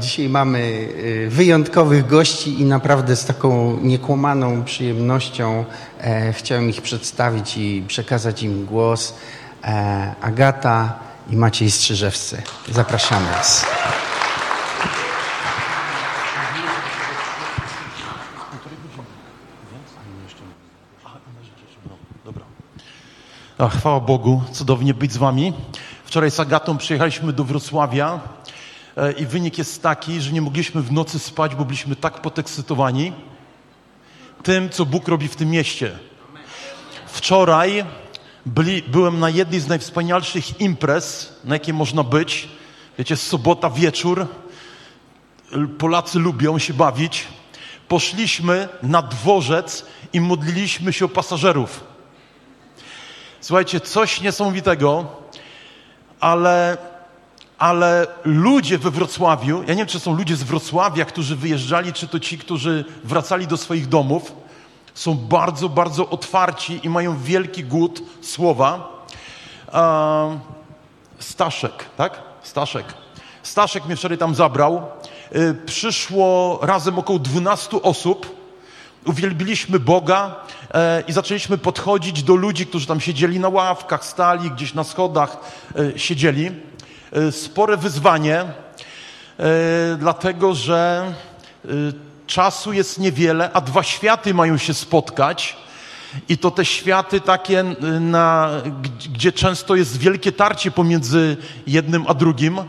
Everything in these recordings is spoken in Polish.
Dzisiaj mamy e, wyjątkowych gości i naprawdę z taką niekłamaną przyjemnością e, chciałem ich przedstawić i przekazać im głos. E, Agata i Maciej Strzyżewscy. Zapraszamy Was. Chwała Bogu, cudownie być z Wami. Wczoraj z Agatą przyjechaliśmy do Wrocławia i wynik jest taki, że nie mogliśmy w nocy spać, bo byliśmy tak podekscytowani tym, co Bóg robi w tym mieście. Wczoraj byli, byłem na jednej z najwspanialszych imprez, na jakiej można być. Wiecie, sobota wieczór. Polacy lubią się bawić. Poszliśmy na dworzec i modliliśmy się o pasażerów. Słuchajcie, coś niesamowitego, ale, ale ludzie we Wrocławiu, ja nie wiem, czy są ludzie z Wrocławia, którzy wyjeżdżali, czy to ci, którzy wracali do swoich domów, są bardzo, bardzo otwarci i mają wielki głód słowa. Staszek, tak? Staszek. Staszek mnie wczoraj tam zabrał. Y, przyszło razem około 12 osób. Uwielbiliśmy Boga e, i zaczęliśmy podchodzić do ludzi, którzy tam siedzieli na ławkach, stali gdzieś na schodach, e, siedzieli. E, spore wyzwanie, dlatego że czasu jest niewiele, a dwa światy mają się spotkać. I to te światy takie, na, gdzie często jest wielkie tarcie pomiędzy jednym a drugim.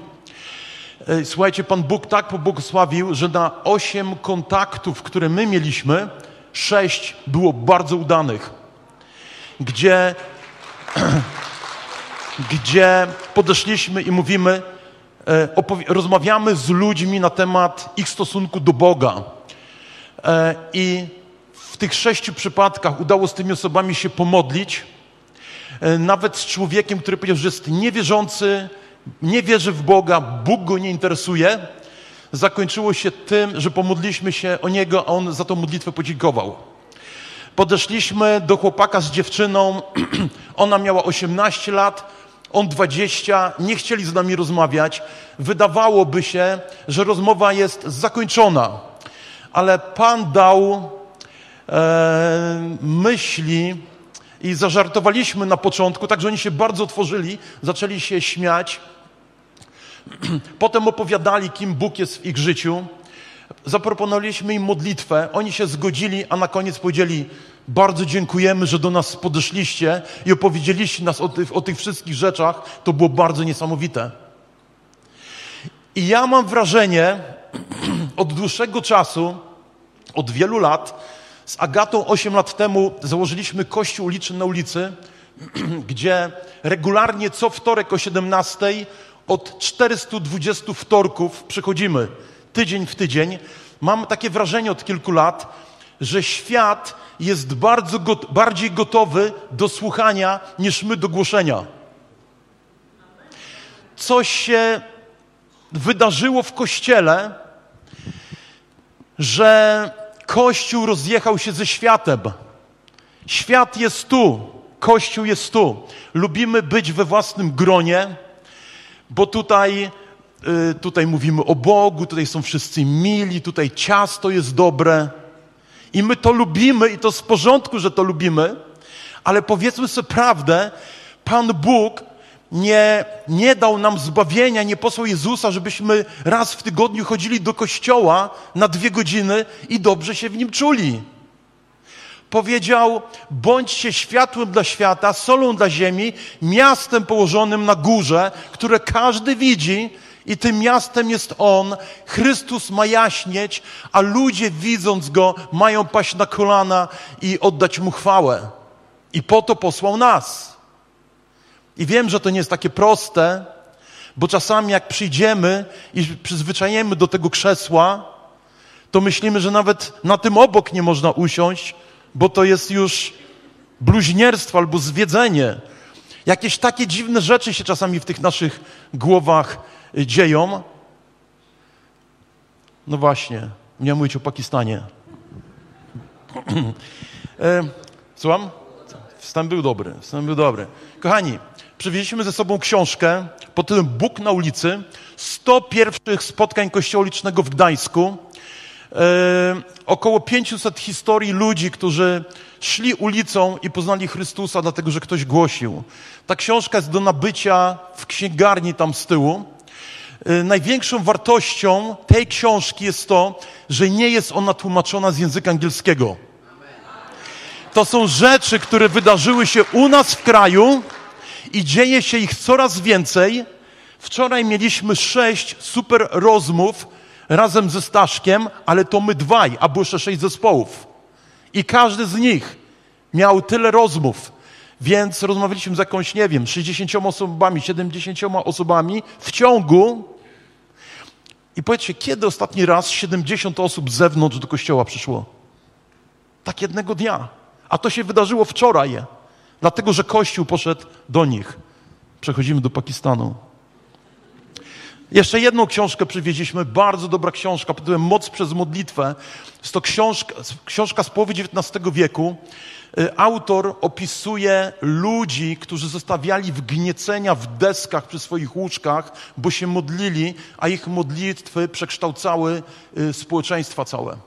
Słuchajcie, Pan Bóg tak pobłogosławił, że na osiem kontaktów, które my mieliśmy, sześć było bardzo udanych, gdzie, gdzie podeszliśmy i mówimy, e, rozmawiamy z ludźmi na temat ich stosunku do Boga. E, I w tych sześciu przypadkach udało z tymi osobami się pomodlić, e, nawet z człowiekiem, który powiedział, że jest niewierzący, nie wierzy w Boga, Bóg go nie interesuje, zakończyło się tym, że pomodliśmy się o niego, a on za tą modlitwę podziękował. Podeszliśmy do chłopaka z dziewczyną, ona miała 18 lat, on 20, nie chcieli z nami rozmawiać. Wydawałoby się, że rozmowa jest zakończona, ale Pan dał e, myśli i zażartowaliśmy na początku, także oni się bardzo otworzyli, zaczęli się śmiać. Potem opowiadali, kim Bóg jest w ich życiu. Zaproponowaliśmy im modlitwę, oni się zgodzili, a na koniec powiedzieli: Bardzo dziękujemy, że do nas podeszliście i opowiedzieliście nas o tych, o tych wszystkich rzeczach. To było bardzo niesamowite. I ja mam wrażenie, od dłuższego czasu, od wielu lat, z Agatą 8 lat temu założyliśmy kościół uliczny na ulicy, gdzie regularnie co wtorek o 17 od 420 wtorków przychodzimy tydzień w tydzień. Mam takie wrażenie od kilku lat, że świat jest bardzo bardziej gotowy do słuchania niż my do głoszenia. Coś się wydarzyło w kościele, że Kościół rozjechał się ze światem. Świat jest tu, Kościół jest tu. Lubimy być we własnym gronie bo tutaj, y, tutaj mówimy o Bogu, tutaj są wszyscy mili, tutaj ciasto jest dobre. I my to lubimy i to z porządku, że to lubimy, ale powiedzmy sobie prawdę, Pan Bóg nie, nie dał nam zbawienia, nie posłał Jezusa, żebyśmy raz w tygodniu chodzili do kościoła na dwie godziny i dobrze się w nim czuli. Powiedział: bądźcie światłem dla świata, solą dla ziemi, miastem położonym na górze, które każdy widzi, i tym miastem jest On. Chrystus ma jaśnieć, a ludzie widząc Go mają paść na kolana i oddać Mu chwałę. I po to posłał nas. I wiem, że to nie jest takie proste, bo czasami jak przyjdziemy i przyzwyczajemy do tego krzesła, to myślimy, że nawet na tym obok nie można usiąść, bo to jest już bluźnierstwo albo zwiedzenie. Jakieś takie dziwne rzeczy się czasami w tych naszych głowach dzieją. No właśnie, nie mówić o Pakistanie. e, słucham? Wstęp był dobry, wstęp był dobry. Kochani, przywieźliśmy ze sobą książkę pod tytułem Bóg na ulicy. 100 pierwszych spotkań Kościoła Licznego w Gdańsku. E, około 500 historii ludzi, którzy szli ulicą i poznali Chrystusa, dlatego że ktoś głosił. Ta książka jest do nabycia w księgarni tam z tyłu. E, największą wartością tej książki jest to, że nie jest ona tłumaczona z języka angielskiego. To są rzeczy, które wydarzyły się u nas w kraju i dzieje się ich coraz więcej. Wczoraj mieliśmy sześć super rozmów razem ze Staszkiem, ale to my dwaj, a było jeszcze sześć zespołów. I każdy z nich miał tyle rozmów, więc rozmawialiśmy z jakąś, nie wiem, 60 osobami, 70 osobami w ciągu. I powiedzcie, kiedy ostatni raz 70 osób z zewnątrz do kościoła przyszło? Tak jednego dnia. A to się wydarzyło wczoraj, dlatego że Kościół poszedł do nich. Przechodzimy do Pakistanu. Jeszcze jedną książkę przywieźliśmy, bardzo dobra książka, pod tytułem Moc przez modlitwę. Jest to książka, książka z połowy XIX wieku. Y, autor opisuje ludzi, którzy zostawiali wgniecenia w deskach przy swoich łóżkach, bo się modlili, a ich modlitwy przekształcały y, społeczeństwa całe.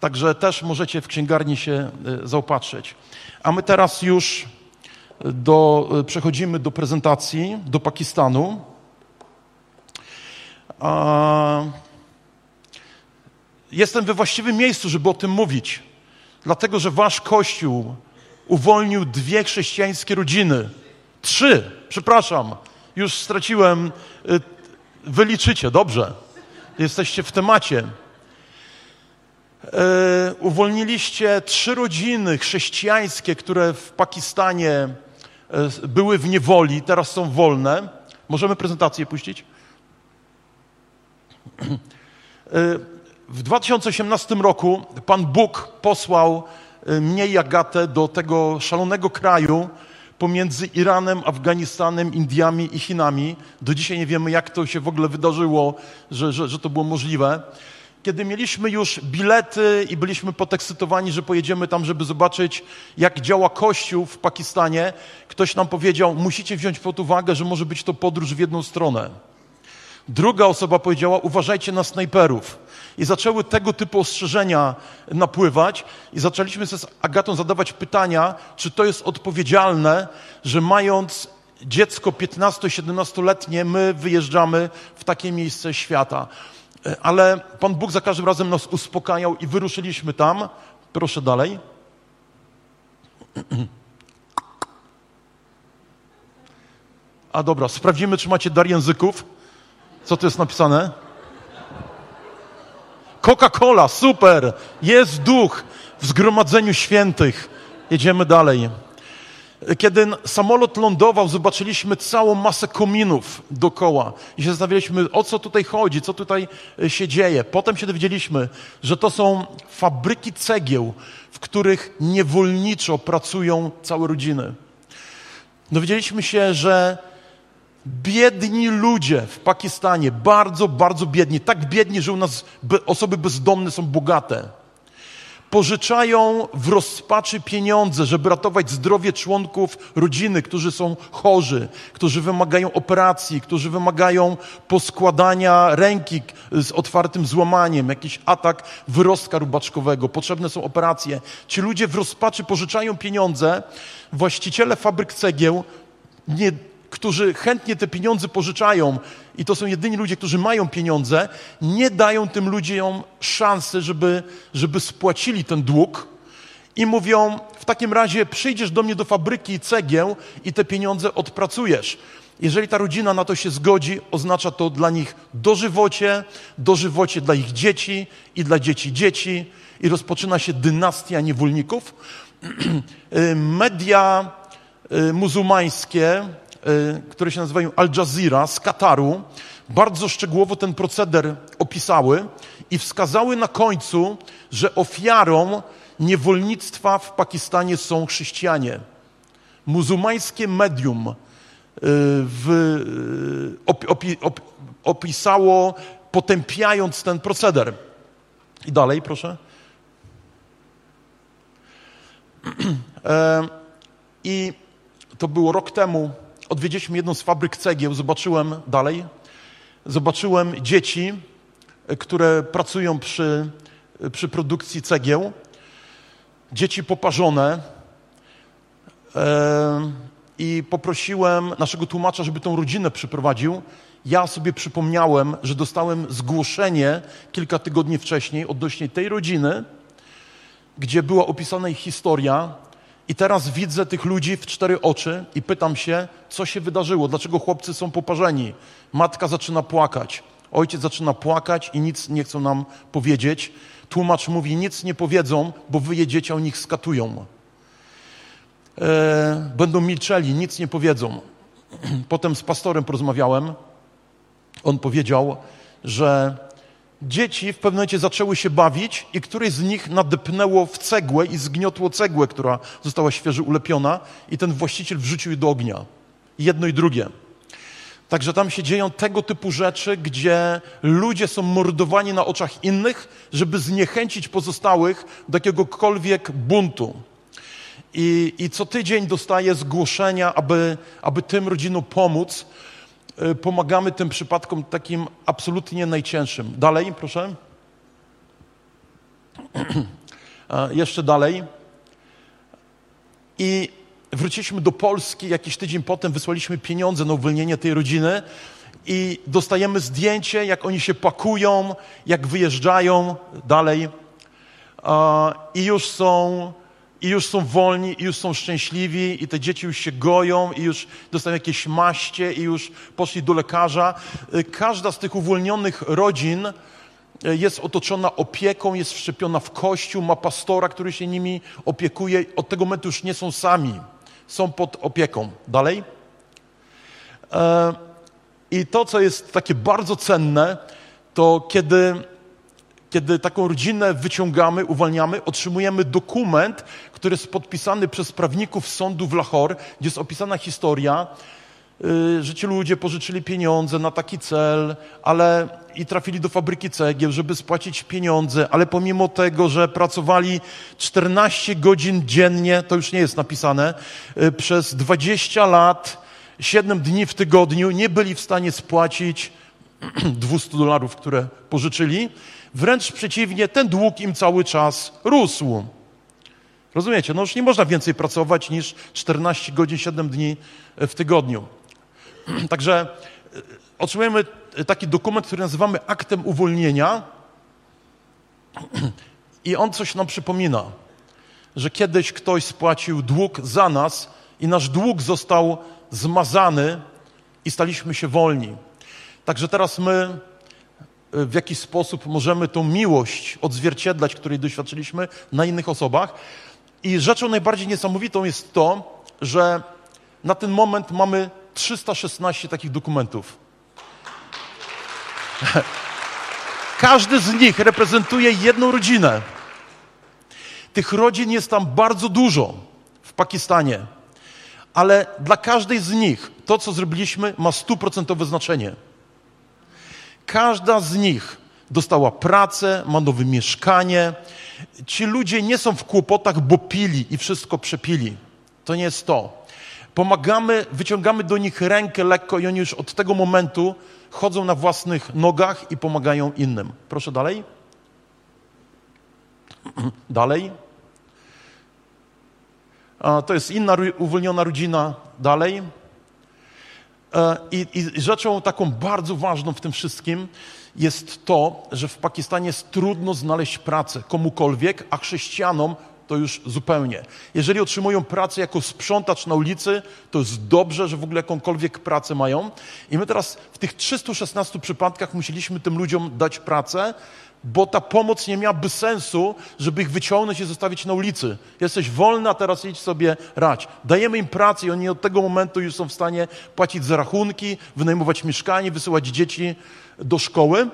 Także też możecie w księgarni się y, zaopatrzyć. A my teraz już do, przechodzimy do prezentacji, do Pakistanu. Jestem we właściwym miejscu, żeby o tym mówić, dlatego że wasz kościół uwolnił dwie chrześcijańskie rodziny. Trzy, przepraszam, już straciłem. Y, wyliczycie, dobrze. Jesteście w temacie. E, uwolniliście trzy rodziny chrześcijańskie, które w Pakistanie e, były w niewoli, teraz są wolne. Możemy prezentację puścić? W 2018 roku Pan Bóg posłał e, mnie i Agatę do tego szalonego kraju pomiędzy Iranem, Afganistanem, Indiami i Chinami. Do dzisiaj nie wiemy, jak to się w ogóle wydarzyło, że, że, że to było możliwe. Kiedy mieliśmy już bilety i byliśmy podekscytowani, że pojedziemy tam, żeby zobaczyć, jak działa Kościół w Pakistanie, ktoś nam powiedział, musicie wziąć pod uwagę, że może być to podróż w jedną stronę. Druga osoba powiedziała: Uważajcie na snajperów. I zaczęły tego typu ostrzeżenia napływać, i zaczęliśmy sobie z Agatą zadawać pytania, czy to jest odpowiedzialne, że mając dziecko 15-17-letnie, my wyjeżdżamy w takie miejsce świata. Ale Pan Bóg za każdym razem nas uspokajał i wyruszyliśmy tam. Proszę dalej. A dobra, sprawdzimy, czy macie dar języków. Co tu jest napisane? Coca-Cola, super! Jest duch w zgromadzeniu świętych. Jedziemy dalej. Kiedy samolot lądował, zobaczyliśmy całą masę kominów dookoła i się zastanawialiśmy, o co tutaj chodzi, co tutaj e, się dzieje. Potem się dowiedzieliśmy, że to są fabryki cegieł, w których niewolniczo pracują całe rodziny. Dowiedzieliśmy się, że Biedni ludzie w Pakistanie, bardzo, bardzo biedni, tak biedni, że u nas osoby bezdomne są bogate. Pożyczają w rozpaczy pieniądze, żeby ratować zdrowie członków rodziny, którzy są chorzy, którzy wymagają operacji, którzy wymagają poskładania ręki z otwartym złamaniem, jakiś atak wyrostka rubaczkowego, potrzebne są operacje. Ci ludzie w rozpaczy pożyczają pieniądze, właściciele fabryk cegieł nie którzy chętnie te pieniądze pożyczają i to są jedyni ludzie, którzy mają pieniądze, nie dają tym ludziom szansy, żeby, żeby spłacili ten dług i mówią, w takim razie przyjdziesz do mnie do fabryki cegieł i te pieniądze odpracujesz. Jeżeli ta rodzina na to się zgodzi, oznacza to dla nich dożywocie, dożywocie dla ich dzieci i dla dzieci dzieci i rozpoczyna się dynastia niewolników. Media y, muzułmańskie Y, które się nazywają Al Jazeera z Kataru, bardzo szczegółowo ten proceder opisały i wskazały na końcu, że ofiarą niewolnictwa w Pakistanie są chrześcijanie. Muzułmańskie medium y, w, y, opi, opisało, potępiając ten proceder. I dalej, proszę. E, I to było rok temu, odwiedziliśmy jedną z fabryk cegieł, zobaczyłem dalej, zobaczyłem dzieci, które pracują przy, przy produkcji cegieł, dzieci poparzone. E, i poprosiłem naszego tłumacza, żeby tą rodzinę przyprowadził. Ja sobie przypomniałem, że dostałem zgłoszenie kilka tygodni wcześniej odnośnie tej rodziny, gdzie była opisana ich historia, i teraz widzę tych ludzi w cztery oczy i pytam się, co się wydarzyło, dlaczego chłopcy są poparzeni. Matka zaczyna płakać, ojciec zaczyna płakać i nic nie chcą nam powiedzieć. Tłumacz mówi, nic nie powiedzą, bo wy jedziecie, o nich skatują. E, będą milczeli, nic nie powiedzą. Potem z pastorem porozmawiałem. On powiedział, że dzieci w pewnym momencie zaczęły się bawić i któreś z nich nadepnęło w cegłę i zgniotło cegłę, która została świeżo ulepiona i ten właściciel wrzucił je do ognia. Jedno i drugie. Także tam się dzieją tego typu rzeczy, gdzie ludzie są mordowani na oczach innych, żeby zniechęcić pozostałych do jakiegokolwiek buntu. I, i co tydzień dostaję zgłoszenia, aby, aby tym rodzinom pomóc. Y, pomagamy tym przypadkom takim absolutnie najcięższym. Dalej, proszę. Jeszcze dalej. I wróciliśmy do Polski, jakiś tydzień potem wysłaliśmy pieniądze na uwolnienie tej rodziny i dostajemy zdjęcie, jak oni się pakują, jak wyjeżdżają dalej. I już są i już są wolni, i już są szczęśliwi, i te dzieci już się goją, i już dostają jakieś maście, i już poszli do lekarza. Y, każda z tych uwolnionych rodzin y, jest otoczona opieką, jest wszczepiona w kościół, ma pastora, który się nimi opiekuje. Od tego momentu już nie są sami, są pod opieką. Dalej. E, I to, co jest takie bardzo cenne, to kiedy kiedy taką rodzinę wyciągamy, uwalniamy, otrzymujemy dokument, który jest podpisany przez prawników sądu w Lahore, gdzie jest opisana historia, y, że ci ludzie pożyczyli pieniądze na taki cel, ale i trafili do fabryki cegieł, żeby spłacić pieniądze, ale pomimo tego, że pracowali 14 godzin dziennie, to już nie jest napisane, y, przez 20 lat, 7 dni w tygodniu, nie byli w stanie spłacić 200 dolarów, które pożyczyli. Wręcz przeciwnie, ten dług im cały czas rósł. Rozumiecie? No już nie można więcej pracować niż 14 godzin, 7 dni w tygodniu. Także e, otrzymujemy taki dokument, który nazywamy aktem uwolnienia i on coś nam przypomina, że kiedyś ktoś spłacił dług za nas i nasz dług został zmazany i staliśmy się wolni. Także teraz my w jaki sposób możemy tą miłość odzwierciedlać, której doświadczyliśmy na innych osobach. I rzeczą najbardziej niesamowitą jest to, że na ten moment mamy 316 takich dokumentów. Każdy z nich reprezentuje jedną rodzinę. Tych rodzin jest tam bardzo dużo w Pakistanie, ale dla każdej z nich to, co zrobiliśmy, ma stuprocentowe znaczenie. Każda z nich dostała pracę, ma nowe mieszkanie. Ci ludzie nie są w kłopotach, bo pili i wszystko przepili. To nie jest to. Pomagamy, wyciągamy do nich rękę lekko i oni już od tego momentu chodzą na własnych nogach i pomagają innym. Proszę dalej. Dalej. To jest inna uwolniona rodzina. Dalej. E, I, I, rzeczą taką bardzo ważną w tym wszystkim jest to, że w Pakistanie jest trudno znaleźć pracę komukolwiek, a chrześcijanom to już zupełnie. Jeżeli otrzymują pracę jako sprzątacz na ulicy, to jest dobrze, że w ogóle jakąkolwiek pracę mają. I my teraz w tych 316 przypadkach musieliśmy tym ludziom dać pracę, bo ta pomoc nie miałaby sensu, żeby ich wyciągnąć i zostawić na ulicy. Jesteś wolna, teraz idź sobie rać. Dajemy im pracę i oni od tego momentu już są w stanie płacić za rachunki, wynajmować mieszkanie, wysyłać dzieci do szkoły.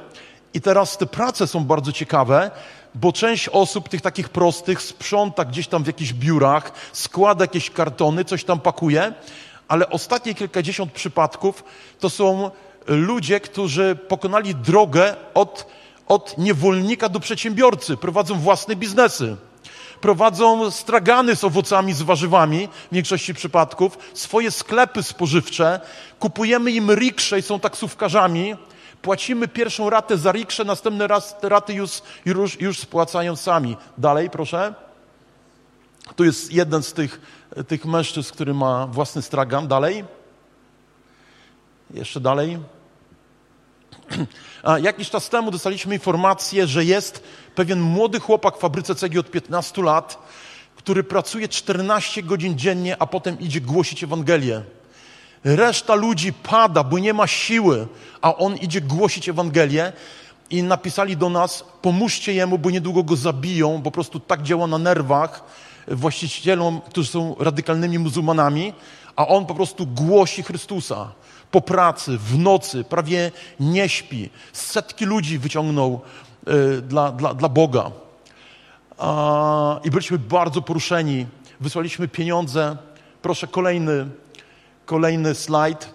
I teraz te prace są bardzo ciekawe, bo część osób, tych takich prostych, sprząta gdzieś tam w jakichś biurach, składa jakieś kartony, coś tam pakuje, ale ostatnie kilkadziesiąt przypadków to są ludzie, którzy pokonali drogę od od niewolnika do przedsiębiorcy, prowadzą własne biznesy. prowadzą stragany z owocami, z warzywami, w większości przypadków, swoje sklepy spożywcze, kupujemy im riksze i są taksówkarzami, płacimy pierwszą ratę za riksze, następne raz, te raty już, już, już spłacają sami. Dalej, proszę. Tu jest jeden z tych, tych mężczyzn, który ma własny stragan. Dalej. Jeszcze dalej. Jakiś czas temu dostaliśmy informację, że jest pewien młody chłopak w fabryce cegieł od 15 lat, który pracuje 14 godzin dziennie, a potem idzie głosić Ewangelię. Reszta ludzi pada, bo nie ma siły, a on idzie głosić Ewangelię. I napisali do nas: pomóżcie jemu, bo niedługo go zabiją, po prostu tak działa na nerwach właścicielom, którzy są radykalnymi muzułmanami, a on po prostu głosi Chrystusa po pracy, w nocy, prawie nie śpi. Setki ludzi wyciągnął y, dla, dla, dla Boga. A, I byliśmy bardzo poruszeni. Wysłaliśmy pieniądze. Proszę kolejny, kolejny slajd.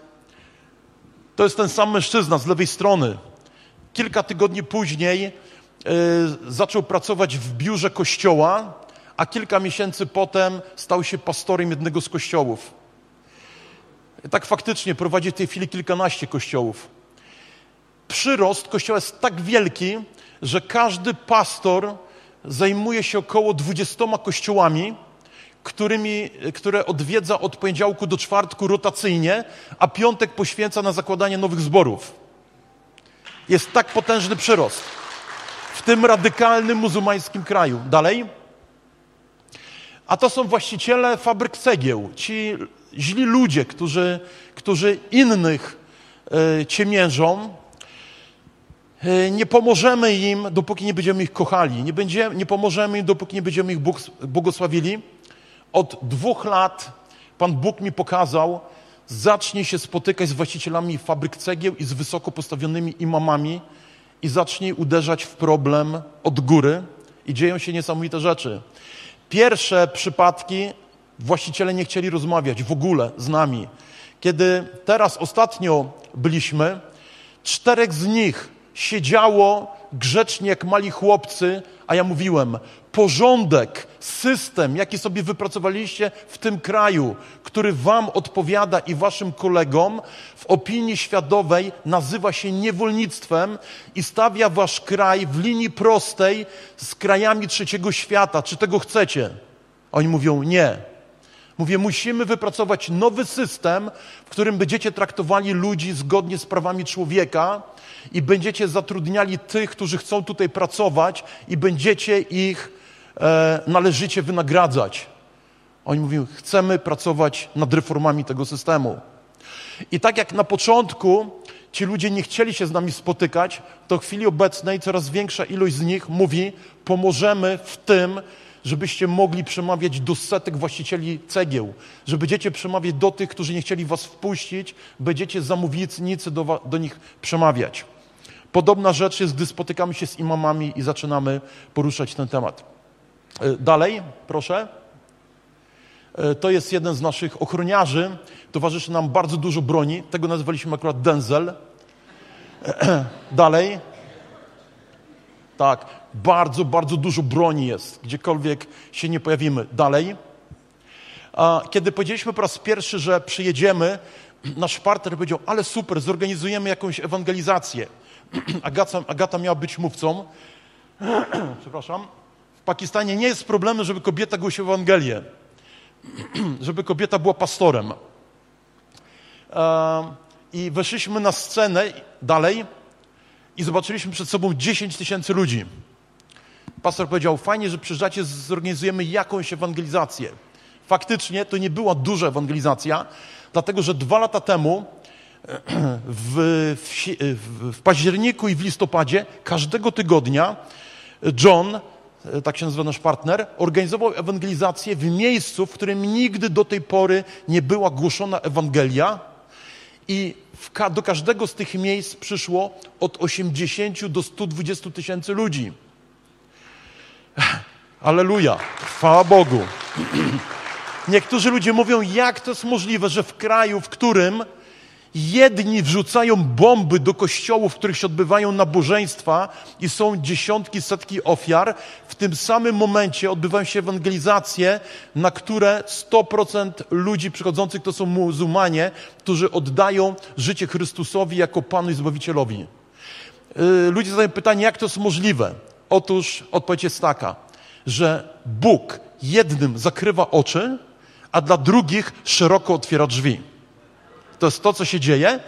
To jest ten sam mężczyzna z lewej strony. Kilka tygodni później y, zaczął pracować w biurze kościoła, a kilka miesięcy potem stał się pastorem jednego z kościołów. Tak faktycznie prowadzi w tej chwili kilkanaście kościołów. Przyrost kościoła jest tak wielki, że każdy pastor zajmuje się około dwudziestoma kościołami, którymi, które odwiedza od poniedziałku do czwartku rotacyjnie, a piątek poświęca na zakładanie nowych zborów. Jest tak potężny przyrost w tym radykalnym muzułmańskim kraju. Dalej. A to są właściciele fabryk cegieł, ci źli ludzie, którzy, którzy innych e, ciemiężą. E, nie pomożemy im, dopóki nie będziemy ich kochali. Nie, będziemy, nie pomożemy im, dopóki nie będziemy ich błogosławili. Od dwóch lat Pan Bóg mi pokazał, zacznij się spotykać z właścicielami fabryk cegieł i z wysoko postawionymi imamami i zacznij uderzać w problem od góry i dzieją się niesamowite rzeczy. Pierwsze przypadki właściciele nie chcieli rozmawiać w ogóle z nami. Kiedy teraz ostatnio byliśmy, czterech z nich siedziało grzecznie jak mali chłopcy, a ja mówiłem, porządek, system, jaki sobie wypracowaliście w tym kraju, który wam odpowiada i waszym kolegom, w opinii światowej nazywa się niewolnictwem i stawia wasz kraj w linii prostej z krajami trzeciego świata. Czy tego chcecie? Oni mówią nie. Mówię, musimy wypracować nowy system, w którym będziecie traktowali ludzi zgodnie z prawami człowieka i będziecie zatrudniali tych, którzy chcą tutaj pracować i będziecie ich e, należycie wynagradzać. Oni mówią, chcemy pracować nad reformami tego systemu. I tak jak na początku ci ludzie nie chcieli się z nami spotykać, to w chwili obecnej coraz większa ilość z nich mówi, pomożemy w tym, żebyście mogli przemawiać do setek właścicieli cegieł, że będziecie przemawiać do tych, którzy nie chcieli was wpuścić, będziecie zamównicy do, do nich przemawiać. Podobna rzecz jest, gdy spotykamy się z imamami i zaczynamy poruszać ten temat. E, dalej, proszę. E, to jest jeden z naszych ochroniarzy. Towarzyszy nam bardzo dużo broni. Tego nazwaliśmy akurat Denzel. Dalej. Tak, bardzo, bardzo dużo broni jest, gdziekolwiek się nie pojawimy. Dalej. Kiedy powiedzieliśmy po raz pierwszy, że przyjedziemy, nasz partner powiedział, ale super, zorganizujemy jakąś ewangelizację. Agata, Agata miała być mówcą. Przepraszam. Pakistanie nie jest problemu, żeby kobieta głosiła Ewangelię. żeby kobieta była pastorem. I weszliśmy na scenę dalej i zobaczyliśmy przed sobą 10 tysięcy ludzi. Pastor powiedział, fajnie, że przyjeżdżacie, zorganizujemy jakąś ewangelizację. Faktycznie to nie była duża ewangelizacja, dlatego że dwa lata temu w, w, w, październiku i w listopadzie każdego tygodnia John, tak się nazywa nasz partner, organizował ewangelizację w miejscu, w którym nigdy do tej pory nie była głoszona Ewangelia i w, do każdego z tych miejsc przyszło od 80 do 120 tysięcy ludzi. Aleluja, chwała Bogu. Niektórzy ludzie mówią, jak to jest możliwe, że w kraju, w którym Jedni wrzucają bomby do kościołów, w których się odbywają nabożeństwa i są dziesiątki, setki ofiar. W tym samym momencie odbywają się ewangelizacje, na które 100% ludzi przychodzących to są muzułmanie, którzy oddają życie Chrystusowi jako Panu i Zbawicielowi. Yy, ludzie zadają pytanie, jak to jest możliwe? Otóż odpowiedź jest taka, że Bóg jednym zakrywa oczy, a dla drugich szeroko otwiera drzwi. To jest to, co się dzieje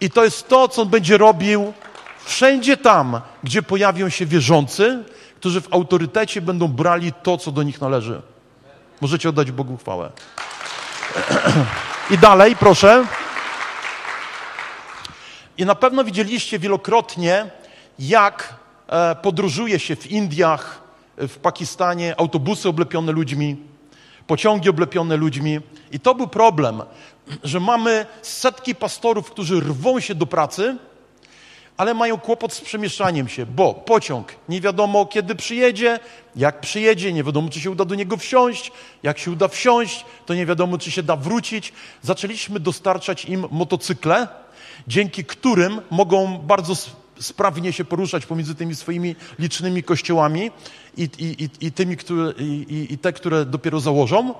i to jest to, co on będzie robił wszędzie tam, gdzie pojawią się wierzący, którzy w autorytecie będą brali to, co do nich należy. Możecie oddać Bogu chwałę. I dalej, proszę. I na pewno widzieliście wielokrotnie, jak e, podróżuje się w Indiach, w Pakistanie, autobusy oblepione ludźmi, pociągi oblepione ludźmi. I to był problem, że mamy setki pastorów, którzy rwą się do pracy, ale mają kłopot z przemieszczaniem się, bo pociąg nie wiadomo kiedy przyjedzie, jak przyjedzie, nie wiadomo czy się uda do niego wsiąść, jak się uda wsiąść, to nie wiadomo czy się da wrócić. Zaczęliśmy dostarczać im motocykle, dzięki którym mogą bardzo sprawnie się poruszać pomiędzy tymi swoimi licznymi kościołami i, i, i, tymi, które, i, i te, które dopiero założą.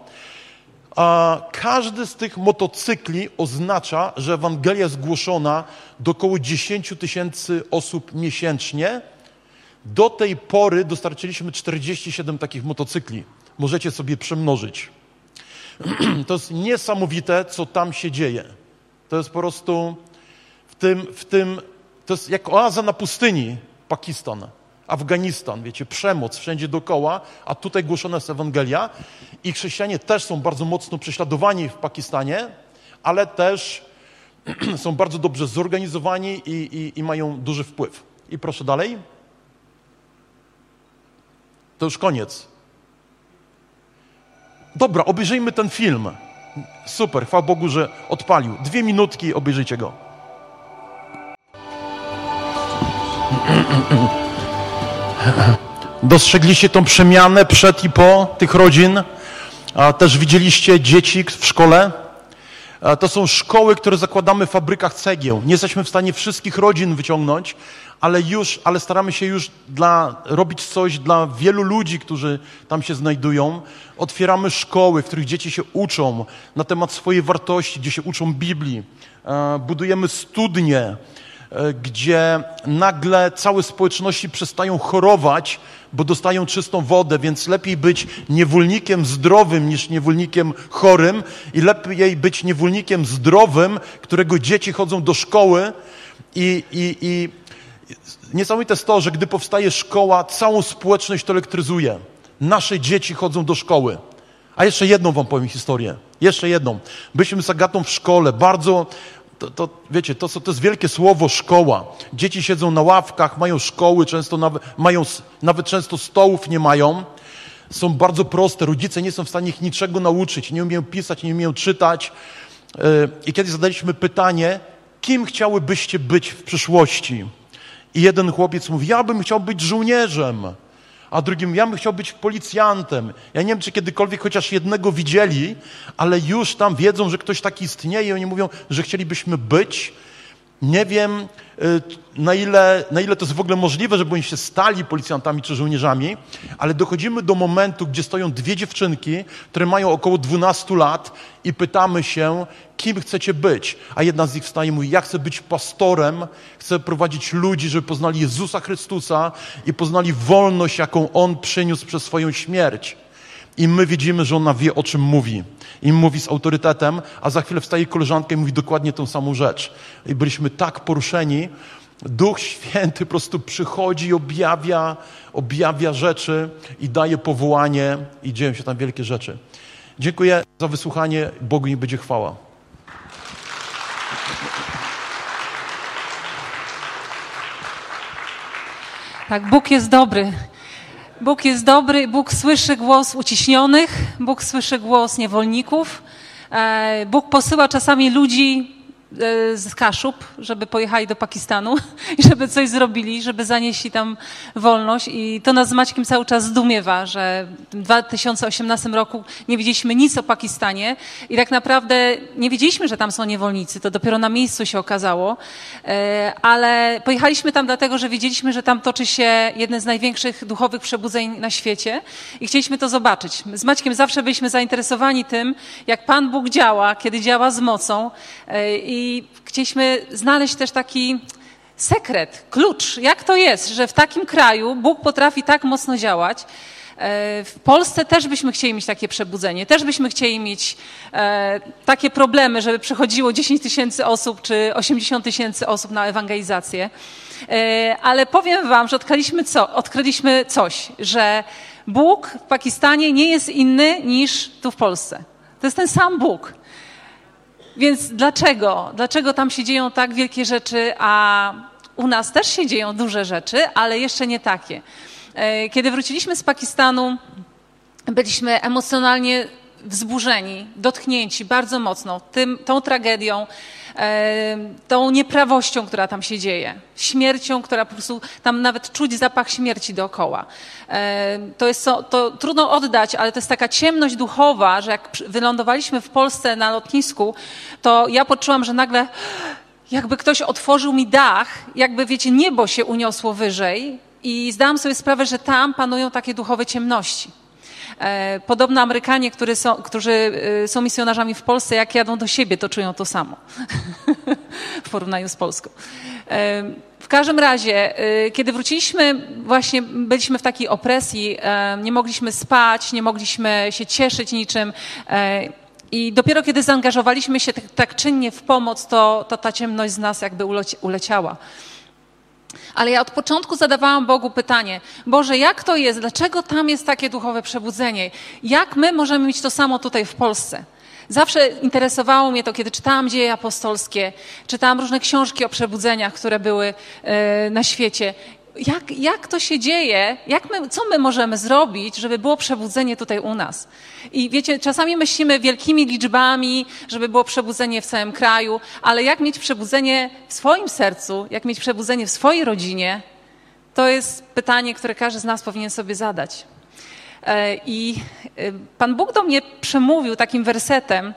A każdy z tych motocykli oznacza, że Ewangelia jest głoszona do około 10 tysięcy osób miesięcznie. Do tej pory dostarczyliśmy 47 takich motocykli. Możecie sobie przemnożyć. To jest niesamowite, co tam się dzieje. To jest po prostu w tym, w tym to jest jak oaza na pustyni Pakistan. Afganistan, wiecie, przemoc wszędzie dookoła, a tutaj głoszona jest Ewangelia i chrześcijanie też są bardzo mocno prześladowani w Pakistanie, ale też są bardzo dobrze zorganizowani i, i, i mają duży wpływ. I proszę dalej. To już koniec. Dobra, obejrzyjmy ten film. Super, chwała Bogu, że odpalił. Dwie minutki, obejrzyjcie go. Dostrzegliście tą przemianę przed i po tych rodzin? A też widzieliście dzieci w szkole? A to są szkoły, które zakładamy w fabrykach cegieł. Nie jesteśmy w stanie wszystkich rodzin wyciągnąć, ale już, ale staramy się już dla, robić coś dla wielu ludzi, którzy tam się znajdują. Otwieramy szkoły, w których dzieci się uczą na temat swojej wartości, gdzie się uczą Biblii. Budujemy studnie, E, gdzie nagle całe społeczności przestają chorować, bo dostają czystą wodę, więc lepiej być niewolnikiem zdrowym niż niewolnikiem chorym i lepiej być niewolnikiem zdrowym, którego dzieci chodzą do szkoły i, i, i niesamowite jest to, że gdy powstaje szkoła, całą społeczność to elektryzuje. Nasze dzieci chodzą do szkoły. A jeszcze jedną wam powiem historię. Jeszcze jedną. Byliśmy z Agatą w szkole, bardzo to, to, wiecie, to, to jest wielkie słowo szkoła. Dzieci siedzą na ławkach, mają szkoły, często nawet, mają, nawet często stołów nie mają. Są bardzo proste, rodzice nie są w stanie ich niczego nauczyć, nie umieją pisać, nie umieją czytać. E, I kiedyś zadaliśmy pytanie, kim chciałybyście być w przyszłości? I jeden chłopiec mówi, ja bym chciał być żołnierzem a drugim, ja bym chciał być policjantem. Ja nie wiem, czy kiedykolwiek chociaż jednego widzieli, ale już tam wiedzą, że ktoś taki istnieje i oni mówią, że chcielibyśmy być. Nie wiem, y, na ile, na ile to jest w ogóle możliwe, żeby oni się stali policjantami czy żołnierzami, ale dochodzimy do momentu, gdzie stoją dwie dziewczynki, które mają około 12 lat i pytamy się, kim chcecie być? A jedna z nich wstaje i mówi, ja chcę być pastorem, chcę prowadzić ludzi, żeby poznali Jezusa Chrystusa i poznali wolność, jaką On przyniósł przez swoją śmierć. I my widzimy, że ona wie, o czym mówi. I mówi z autorytetem, a za chwilę wstaje koleżanka i mówi dokładnie tą samą rzecz. I byliśmy tak poruszeni. Duch Święty po prostu przychodzi, objawia, objawia rzeczy i daje powołanie i dzieją się tam wielkie rzeczy. Dziękuję za wysłuchanie. Bogu nie będzie chwała. Tak, Bóg jest dobry. Bóg jest dobry, Bóg słyszy głos uciśnionych, Bóg słyszy głos niewolników. E, Bóg posyła czasami ludzi z Kaszub, żeby pojechali do Pakistanu i żeby coś zrobili, żeby zanieśli tam wolność. I to nas z Maćkiem cały czas zdumiewa, że w 2018 roku nie wiedzieliśmy nic o Pakistanie i tak naprawdę nie wiedzieliśmy, że tam są niewolnicy. To dopiero na miejscu się okazało. E, ale pojechaliśmy tam dlatego, że wiedzieliśmy, że tam toczy się jedne z największych duchowych przebudzeń na świecie i chcieliśmy to zobaczyć. Z Maćkiem zawsze byliśmy zainteresowani tym, jak Pan Bóg działa, kiedy działa z mocą e, i chcieliśmy znaleźć też taki sekret, klucz, jak to jest, że w takim kraju Bóg potrafi tak mocno działać. E, w Polsce też byśmy chcieli mieć takie przebudzenie, też byśmy chcieli mieć e, takie problemy, żeby przychodziło 10 tysięcy osób czy 80 tysięcy osób na ewangelizację. E, ale powiem Wam, że odkryliśmy, co? odkryliśmy coś, że Bóg w Pakistanie nie jest inny niż tu w Polsce. To jest ten sam Bóg. Więc dlaczego? Dlaczego tam się dzieją tak wielkie rzeczy, a u nas też się dzieją duże rzeczy, ale jeszcze nie takie? E, kiedy wróciliśmy z Pakistanu, byliśmy emocjonalnie wzburzeni, dotknięci bardzo mocno tym, tą tragedią, e, tą nieprawością, która tam się dzieje, śmiercią, która po prostu tam nawet czuć zapach śmierci dookoła. E, to jest to, to trudno oddać, ale to jest taka ciemność duchowa, że jak wylądowaliśmy w Polsce na lotnisku, to ja poczułam, że nagle jakby ktoś otworzył mi dach, jakby wiecie, niebo się uniosło wyżej i zdałam sobie sprawę, że tam panują takie duchowe ciemności. E, podobno Amerykanie, są, którzy e, są misjonarzami w Polsce, jak jadą do siebie, to czują to samo w porównaniu z Polską. E, w każdym razie, kiedy wróciliśmy, właśnie byliśmy w takiej opresji, nie mogliśmy spać, nie mogliśmy się cieszyć niczym. I dopiero kiedy zaangażowaliśmy się tak, tak czynnie w pomoc, to, to ta ciemność z nas jakby uleciała. Ale ja od początku zadawałam Bogu pytanie: Boże, jak to jest? Dlaczego tam jest takie duchowe przebudzenie? Jak my możemy mieć to samo tutaj w Polsce? Zawsze interesowało mnie to, kiedy czytałam dzieje apostolskie, czytałam różne książki o przebudzeniach, które były e, na świecie jak, jak to się dzieje, jak my, co my możemy zrobić, żeby było przebudzenie tutaj u nas. I wiecie, czasami myślimy wielkimi liczbami, żeby było przebudzenie w całym kraju, ale jak mieć przebudzenie w swoim sercu, jak mieć przebudzenie w swojej rodzinie, to jest pytanie, które każdy z nas powinien sobie zadać. E, I e, Pan Bóg do mnie przemówił takim wersetem,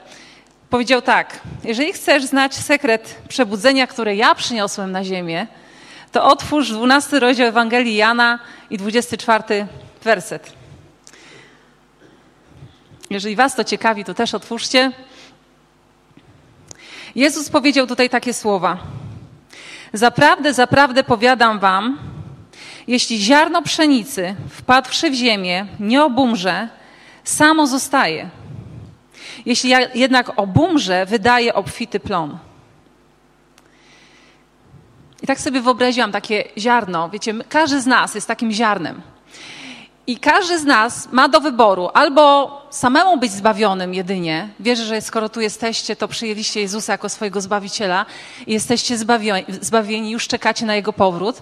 powiedział tak: Jeżeli chcesz znać sekret przebudzenia, które ja przyniosłem na ziemię, to otwórz 12 rozdział Ewangelii Jana i 24 werset. Jeżeli Was to ciekawi, to też otwórzcie. Jezus powiedział tutaj takie słowa. Zaprawdę, zaprawdę powiadam Wam, jeśli ziarno pszenicy wpadłszy w ziemię, nie obumrze, samo zostaje. Jeśli jednak obumrze, wydaje obfity plon. I tak sobie wyobraziłam takie ziarno. Wiecie, każdy z nas jest takim ziarnem. I każdy z nas ma do wyboru albo samemu być zbawionym jedynie. Wierzę, że skoro tu jesteście, to przyjęliście Jezusa jako swojego Zbawiciela i jesteście zbawieni, zbawieni, już czekacie na Jego powrót.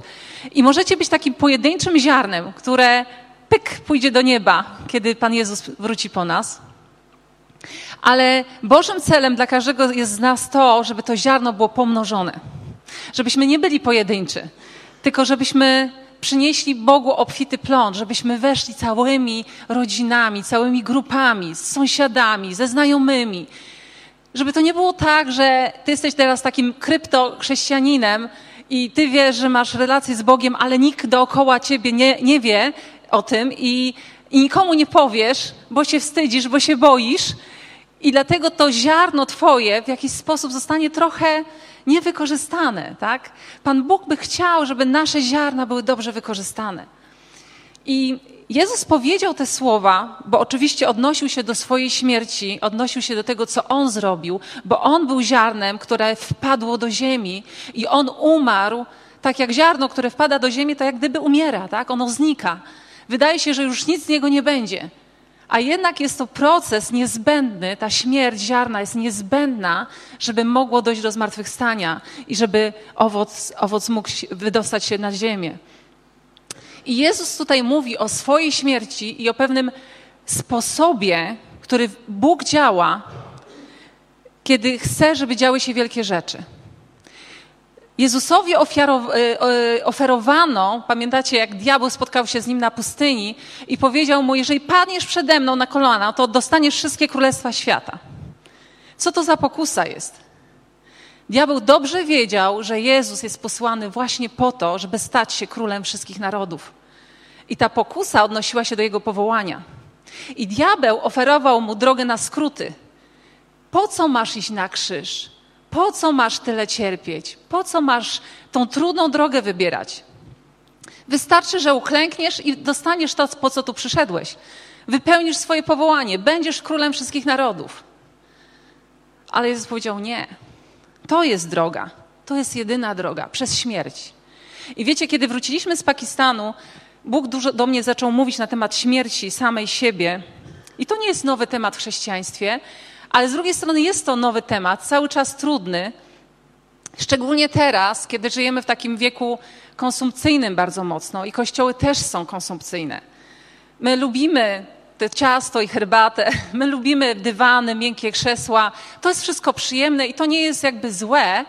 I możecie być takim pojedynczym ziarnem, które pyk pójdzie do nieba, kiedy Pan Jezus wróci po nas. Ale Bożym celem dla każdego jest z nas to, żeby to ziarno było pomnożone Żebyśmy nie byli pojedynczy, tylko żebyśmy przynieśli Bogu obfity plon, żebyśmy weszli całymi rodzinami, całymi grupami, z sąsiadami, ze znajomymi. Żeby to nie było tak, że ty jesteś teraz takim kryptochrześcijaninem i ty wiesz, że masz relację z Bogiem, ale nikt dookoła ciebie nie, nie wie o tym i, i nikomu nie powiesz, bo się wstydzisz, bo się boisz. I dlatego to ziarno twoje w jakiś sposób zostanie trochę niewykorzystane, tak? Pan Bóg by chciał, żeby nasze ziarna były dobrze wykorzystane. I Jezus powiedział te słowa, bo oczywiście odnosił się do swojej śmierci, odnosił się do tego, co On zrobił, bo On był ziarnem, które wpadło do ziemi i On umarł, tak jak ziarno, które wpada do ziemi, to jak gdyby umiera, tak? Ono znika. Wydaje się, że już nic z niego nie będzie. A jednak jest to proces niezbędny, ta śmierć ziarna jest niezbędna, żeby mogło dojść do zmartwychwstania i żeby owoc, owoc mógł wydostać się na ziemię. I Jezus tutaj mówi o swojej śmierci i o pewnym sposobie, który Bóg działa, kiedy chce, żeby działy się wielkie rzeczy. Jezusowi e, e, oferowano, pamiętacie, jak diabeł spotkał się z nim na pustyni i powiedział mu: Jeżeli padniesz przede mną na kolana, to dostaniesz wszystkie królestwa świata. Co to za pokusa jest? Diabeł dobrze wiedział, że Jezus jest posłany właśnie po to, żeby stać się królem wszystkich narodów. I ta pokusa odnosiła się do jego powołania. I diabeł oferował mu drogę na skróty. Po co masz iść na krzyż? Po co masz tyle cierpieć? Po co masz tą trudną drogę wybierać? Wystarczy, że uklękniesz i dostaniesz to, po co tu przyszedłeś. Wypełnisz swoje powołanie, będziesz królem wszystkich narodów. Ale Jezus powiedział: Nie, to jest droga, to jest jedyna droga przez śmierć. I wiecie, kiedy wróciliśmy z Pakistanu, Bóg dużo do mnie zaczął mówić na temat śmierci samej siebie. I to nie jest nowy temat w chrześcijaństwie, ale z drugiej strony jest to nowy temat, cały czas trudny, szczególnie teraz, kiedy żyjemy w takim wieku konsumpcyjnym bardzo mocno i kościoły też są konsumpcyjne. My lubimy te ciasto i herbatę, my lubimy dywany, miękkie krzesła. To jest wszystko przyjemne i to nie jest jakby złe,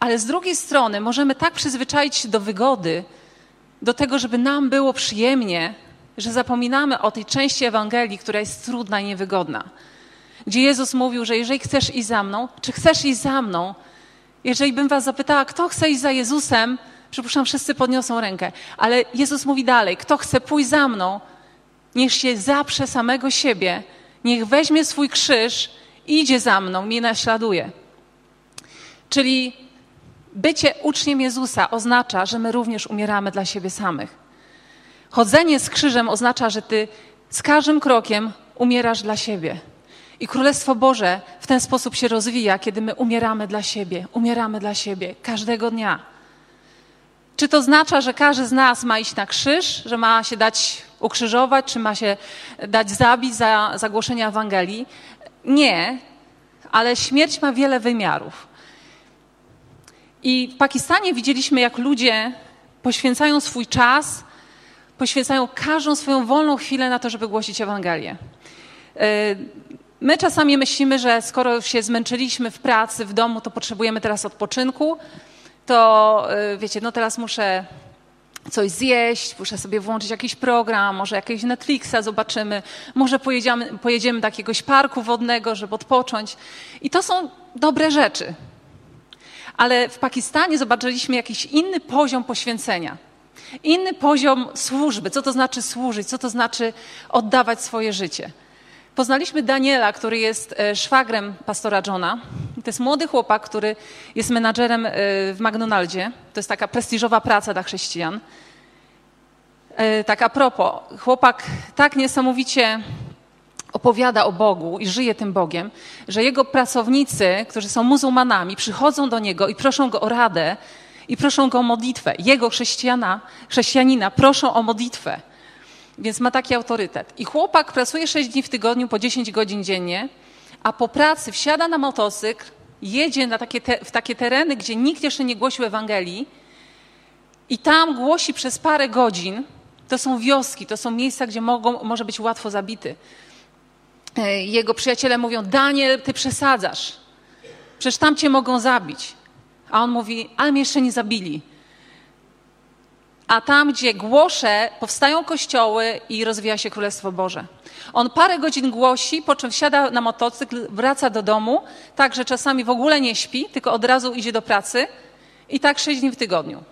ale z drugiej strony możemy tak przyzwyczaić się do wygody, do tego, żeby nam było przyjemnie, że zapominamy o tej części Ewangelii, która jest trudna i niewygodna. Gdzie Jezus mówił, że jeżeli chcesz iść za mną, czy chcesz iść za mną, jeżeli bym was zapytała, kto chce iść za Jezusem, przypuszczam, wszyscy podniosą rękę, ale Jezus mówi dalej, kto chce pójść za mną, niech się zaprze samego siebie, niech weźmie swój krzyż, idzie za mną, mnie naśladuje. Czyli bycie uczniem Jezusa oznacza, że my również umieramy dla siebie samych. Chodzenie z krzyżem oznacza, że ty z każdym krokiem umierasz dla siebie. I Królestwo Boże w ten sposób się rozwija, kiedy my umieramy dla siebie, umieramy dla siebie każdego dnia. Czy to oznacza, że każdy z nas ma iść na krzyż, że ma się dać ukrzyżować, czy ma się dać zabić za zagłoszenie Ewangelii? Nie, ale śmierć ma wiele wymiarów. I w Pakistanie widzieliśmy, jak ludzie poświęcają swój czas, poświęcają każdą swoją wolną chwilę na to, żeby głosić Ewangelię. My czasami myślimy, że skoro się zmęczyliśmy w pracy, w domu, to potrzebujemy teraz odpoczynku, to wiecie, no teraz muszę coś zjeść, muszę sobie włączyć jakiś program, może jakiegoś Netflixa zobaczymy, może pojedziemy, pojedziemy do jakiegoś parku wodnego, żeby odpocząć. I to są dobre rzeczy. Ale w Pakistanie zobaczyliśmy jakiś inny poziom poświęcenia. Inny poziom służby. Co to znaczy służyć? Co to znaczy oddawać swoje życie? Poznaliśmy Daniela, który jest szwagrem pastora Johna. To jest młody chłopak, który jest menadżerem w McDonaldzie. To jest taka prestiżowa praca dla chrześcijan. Tak a propos, chłopak tak niesamowicie opowiada o Bogu i żyje tym Bogiem, że jego pracownicy, którzy są muzułmanami, przychodzą do niego i proszą go o radę i proszą go o modlitwę. Jego chrześcijana, chrześcijanina proszą o modlitwę. Więc ma taki autorytet. I chłopak pracuje 6 dni w tygodniu, po 10 godzin dziennie, a po pracy wsiada na motocykl, jedzie na takie te, w takie tereny, gdzie nikt jeszcze nie głosił Ewangelii i tam głosi przez parę godzin. To są wioski, to są miejsca, gdzie mogą, może być łatwo zabity. Jego przyjaciele mówią, Daniel, ty przesadzasz. Przecież tam cię mogą zabić. A on mówi, ale mnie jeszcze nie zabili. A tam, gdzie głoszę, powstają kościoły i rozwija się Królestwo Boże. On parę godzin głosi, po czym wsiada na motocykl, wraca do domu, tak, że czasami w ogóle nie śpi, tylko od razu idzie do pracy i tak sześć dni w tygodniu.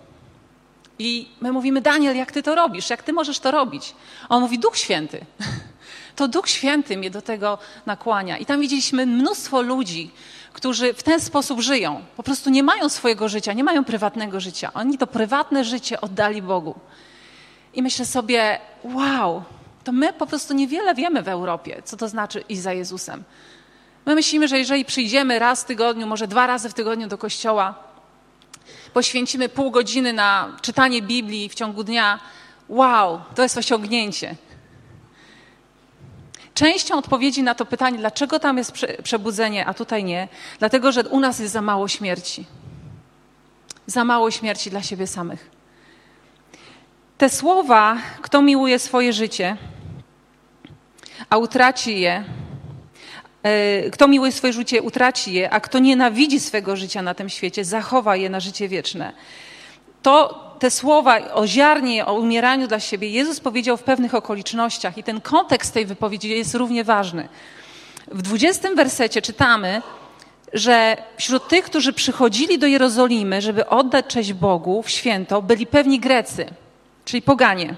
I my mówimy, Daniel, jak ty to robisz? Jak ty możesz to robić? On mówi, Duch Święty. To Duch Święty mnie do tego nakłania. I tam widzieliśmy mnóstwo ludzi, którzy w ten sposób żyją. Po prostu nie mają swojego życia, nie mają prywatnego życia. Oni to prywatne życie oddali Bogu. I myślę sobie, wow, to my po prostu niewiele wiemy w Europie, co to znaczy iść za Jezusem. My myślimy, że jeżeli przyjdziemy raz w tygodniu, może dwa razy w tygodniu do kościoła, poświęcimy pół godziny na czytanie Biblii w ciągu dnia, wow, to jest osiągnięcie. Częścią odpowiedzi na to pytanie, dlaczego tam jest przebudzenie, a tutaj nie, dlatego że u nas jest za mało śmierci. Za mało śmierci dla siebie samych. Te słowa, kto miłuje swoje życie, a utraci je, e, kto miłuje swoje życie, utraci je, a kto nienawidzi swego życia na tym świecie, zachowa je na życie wieczne. To te słowa o ziarnie, o umieraniu dla siebie, Jezus powiedział w pewnych okolicznościach i ten kontekst tej wypowiedzi jest równie ważny. W 20 wersecie czytamy, że wśród tych, którzy przychodzili do Jerozolimy, żeby oddać cześć Bogu w święto, byli pewni Grecy, czyli poganie.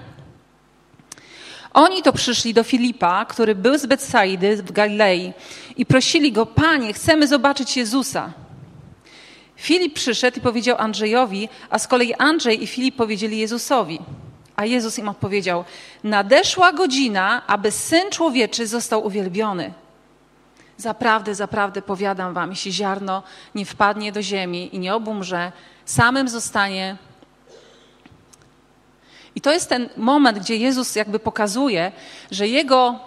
Oni to przyszli do Filipa, który był z Betsaidy w Galilei i prosili go, Panie, chcemy zobaczyć Jezusa. Filip przyszedł i powiedział Andrzejowi, a z kolei Andrzej i Filip powiedzieli Jezusowi. A Jezus im odpowiedział: Nadeszła godzina, aby syn człowieczy został uwielbiony. Zaprawdę, zaprawdę powiadam wam, jeśli ziarno nie wpadnie do ziemi i nie obumrze, samym zostanie. I to jest ten moment, gdzie Jezus jakby pokazuje, że jego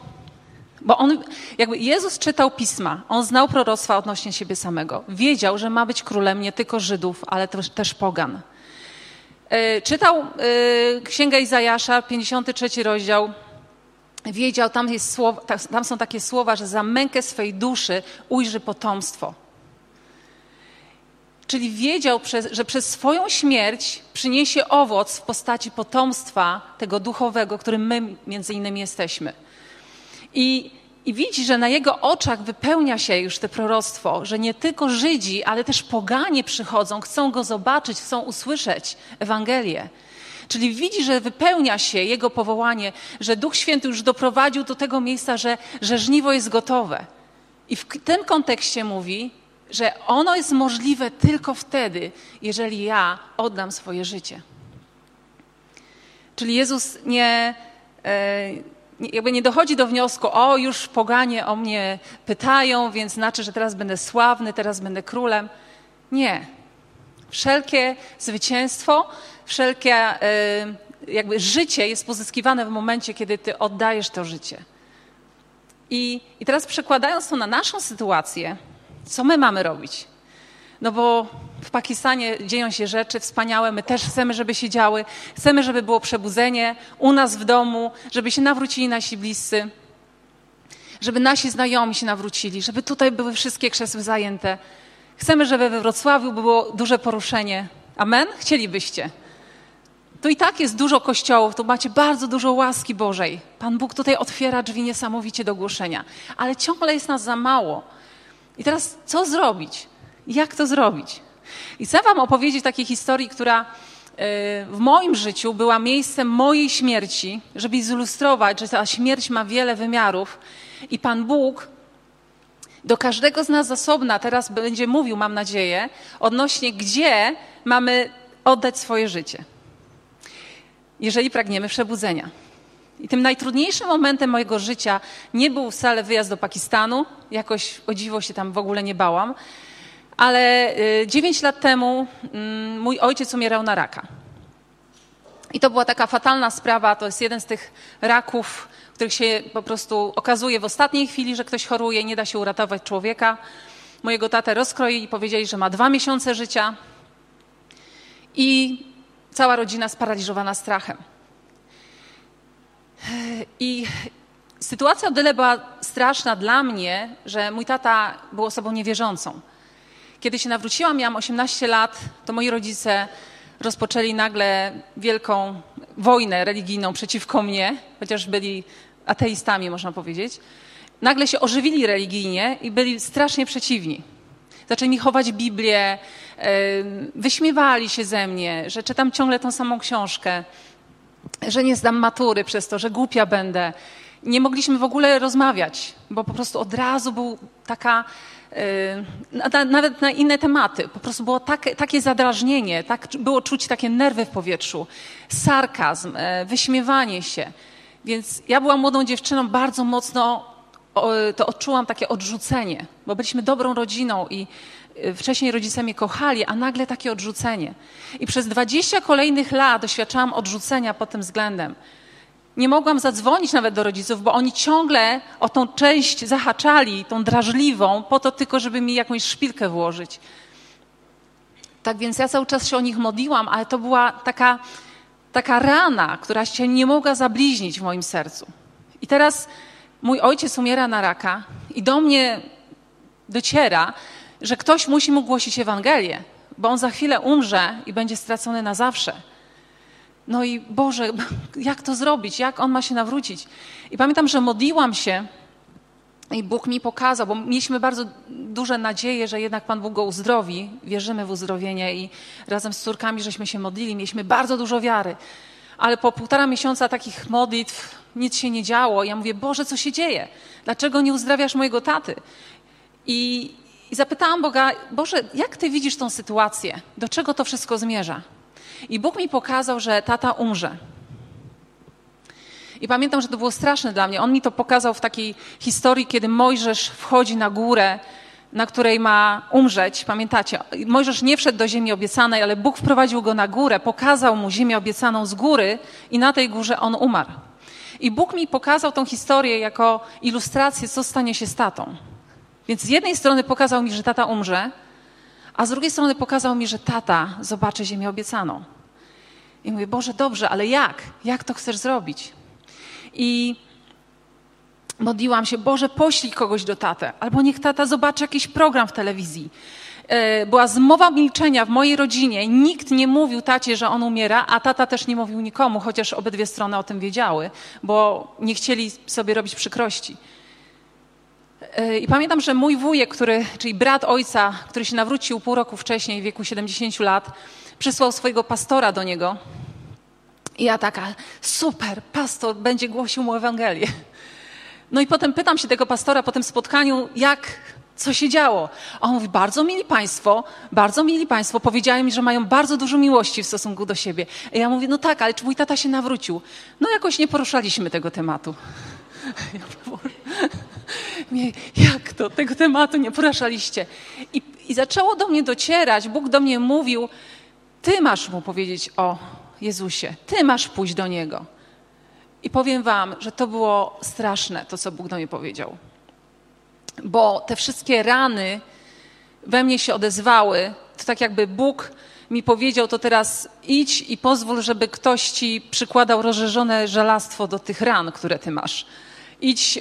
bo on, jakby Jezus czytał pisma, on znał proroctwa odnośnie siebie samego. Wiedział, że ma być królem nie tylko Żydów, ale też, też pogan. E, czytał e, Księgę Izajasza, 53 rozdział. Wiedział, tam, jest słowa, tam są takie słowa, że za mękę swej duszy ujrzy potomstwo. Czyli wiedział, że przez swoją śmierć przyniesie owoc w postaci potomstwa tego duchowego, którym my między innymi jesteśmy. I, I widzi, że na jego oczach wypełnia się już to proroctwo, że nie tylko Żydzi, ale też poganie przychodzą, chcą go zobaczyć, chcą usłyszeć Ewangelię. Czyli widzi, że wypełnia się jego powołanie, że Duch Święty już doprowadził do tego miejsca, że, że żniwo jest gotowe. I w tym kontekście mówi, że ono jest możliwe tylko wtedy, jeżeli ja oddam swoje życie. Czyli Jezus nie. Yy, jakby nie dochodzi do wniosku, o już poganie o mnie pytają, więc znaczy, że teraz będę sławny, teraz będę królem. Nie. Wszelkie zwycięstwo, wszelkie y, jakby życie jest pozyskiwane w momencie, kiedy ty oddajesz to życie. I, I teraz przekładając to na naszą sytuację, co my mamy robić? No bo w Pakistanie dzieją się rzeczy wspaniałe, my też chcemy, żeby się działy. Chcemy, żeby było przebudzenie u nas w domu, żeby się nawrócili nasi bliscy, żeby nasi znajomi się nawrócili, żeby tutaj były wszystkie krzesły zajęte. Chcemy, żeby we Wrocławiu było duże poruszenie. Amen? Chcielibyście. Tu i tak jest dużo kościołów, tu macie bardzo dużo łaski Bożej. Pan Bóg tutaj otwiera drzwi niesamowicie do głoszenia, ale ciągle jest nas za mało. I teraz co zrobić? Jak to zrobić? I chcę Wam opowiedzieć takiej historii, która e, w moim życiu była miejscem mojej śmierci, żeby zilustrować, że ta śmierć ma wiele wymiarów. I Pan Bóg do każdego z nas osobna teraz będzie mówił, mam nadzieję, odnośnie gdzie mamy oddać swoje życie, jeżeli pragniemy przebudzenia. I tym najtrudniejszym momentem mojego życia nie był wcale wyjazd do Pakistanu, jakoś o dziwo się tam w ogóle nie bałam, ale y, dziewięć lat temu mm, mój ojciec umierał na raka. I to była taka fatalna sprawa. To jest jeden z tych raków, których się po prostu okazuje w ostatniej chwili, że ktoś choruje, nie da się uratować człowieka. Mojego tatę rozkroili i powiedzieli, że ma dwa miesiące życia. I cała rodzina sparaliżowana strachem. I sytuacja o tyle była straszna dla mnie, że mój tata był osobą niewierzącą. Kiedy się nawróciłam, miałam 18 lat, to moi rodzice rozpoczęli nagle wielką wojnę religijną przeciwko mnie, chociaż byli ateistami, można powiedzieć. Nagle się ożywili religijnie i byli strasznie przeciwni. Zaczęli mi chować Biblię, wyśmiewali się ze mnie, że czytam ciągle tą samą książkę, że nie zdam matury przez to, że głupia będę. Nie mogliśmy w ogóle rozmawiać, bo po prostu od razu był taka Yy, nawet na inne tematy. Po prostu było tak, takie zadrażnienie, tak, było czuć takie nerwy w powietrzu, sarkazm, e, wyśmiewanie się. Więc ja byłam młodą dziewczyną, bardzo mocno to odczułam takie odrzucenie, bo byliśmy dobrą rodziną i e, wcześniej rodzice mnie kochali, a nagle takie odrzucenie. I przez 20 kolejnych lat doświadczałam odrzucenia pod tym względem nie mogłam zadzwonić nawet do rodziców, bo oni ciągle o tą część zahaczali, tą drażliwą, po to tylko, żeby mi jakąś szpilkę włożyć. Tak więc ja cały czas się o nich modliłam, ale to była taka, taka rana, która się nie mogła zabliźnić w moim sercu. I teraz mój ojciec umiera na raka I do mnie dociera, że ktoś musi mu głosić Ewangelię, bo on za chwilę umrze i będzie stracony na zawsze. No i Boże, jak to zrobić? Jak on ma się nawrócić? I pamiętam, że modliłam się i Bóg mi pokazał, bo mieliśmy bardzo duże nadzieje, że jednak Pan Bóg go uzdrowi. Wierzymy w uzdrowienie i razem z córkami żeśmy się modlili, mieliśmy bardzo dużo wiary. Ale po półtora miesiąca takich modlitw nic się nie działo. Ja mówię, Boże, co się dzieje? Dlaczego nie uzdrawiasz mojego taty? I, i zapytałam Boga, Boże, jak Ty widzisz tą sytuację? Do czego to wszystko zmierza? I Bóg mi pokazał, że tata umrze. I pamiętam, że to było straszne dla mnie. On mi to pokazał w takiej historii, kiedy Mojżesz wchodzi na górę, na której ma umrzeć. Pamiętacie? Mojżesz nie wszedł do ziemi obiecanej, ale Bóg wprowadził go na górę, pokazał mu ziemię obiecaną z góry i na tej górze on umarł. I Bóg mi pokazał tą historię jako ilustrację, co stanie się z tatą. Więc z jednej strony pokazał mi, że tata umrze, a z drugiej strony pokazał mi, że tata zobaczy ziemię obiecaną. I mówię, Boże, dobrze, ale jak? Jak to chcesz zrobić? I modliłam się, Boże, poślij kogoś do tatę, albo niech tata zobaczy jakiś program w telewizji. E, była zmowa milczenia w mojej rodzinie. Nikt nie mówił tacie, że on umiera, a tata też nie mówił nikomu, chociaż obydwie strony o tym wiedziały, bo nie chcieli sobie robić przykrości. I pamiętam, że mój wujek, który, czyli brat ojca, który się nawrócił pół roku wcześniej, w wieku 70 lat, przysłał swojego pastora do niego. I ja taka, super, pastor będzie głosił mu Ewangelię. No i potem pytam się tego pastora po tym spotkaniu, jak, co się działo. A on mówi, bardzo mili państwo, bardzo mili państwo, powiedziałem mi, że mają bardzo dużo miłości w stosunku do siebie. I ja mówię, no tak, ale czy mój tata się nawrócił? No jakoś nie poruszaliśmy tego tematu. Mówię, jak to? Tego tematu nie poruszaliście. I, I zaczęło do mnie docierać, Bóg do mnie mówił, ty masz mu powiedzieć o Jezusie, ty masz pójść do Niego. I powiem Wam, że to było straszne, to co Bóg do mnie powiedział. Bo te wszystkie rany we mnie się odezwały. To tak jakby Bóg mi powiedział, to teraz idź i pozwól, żeby ktoś ci przykładał rozżerzone żelastwo do tych ran, które ty masz. Idź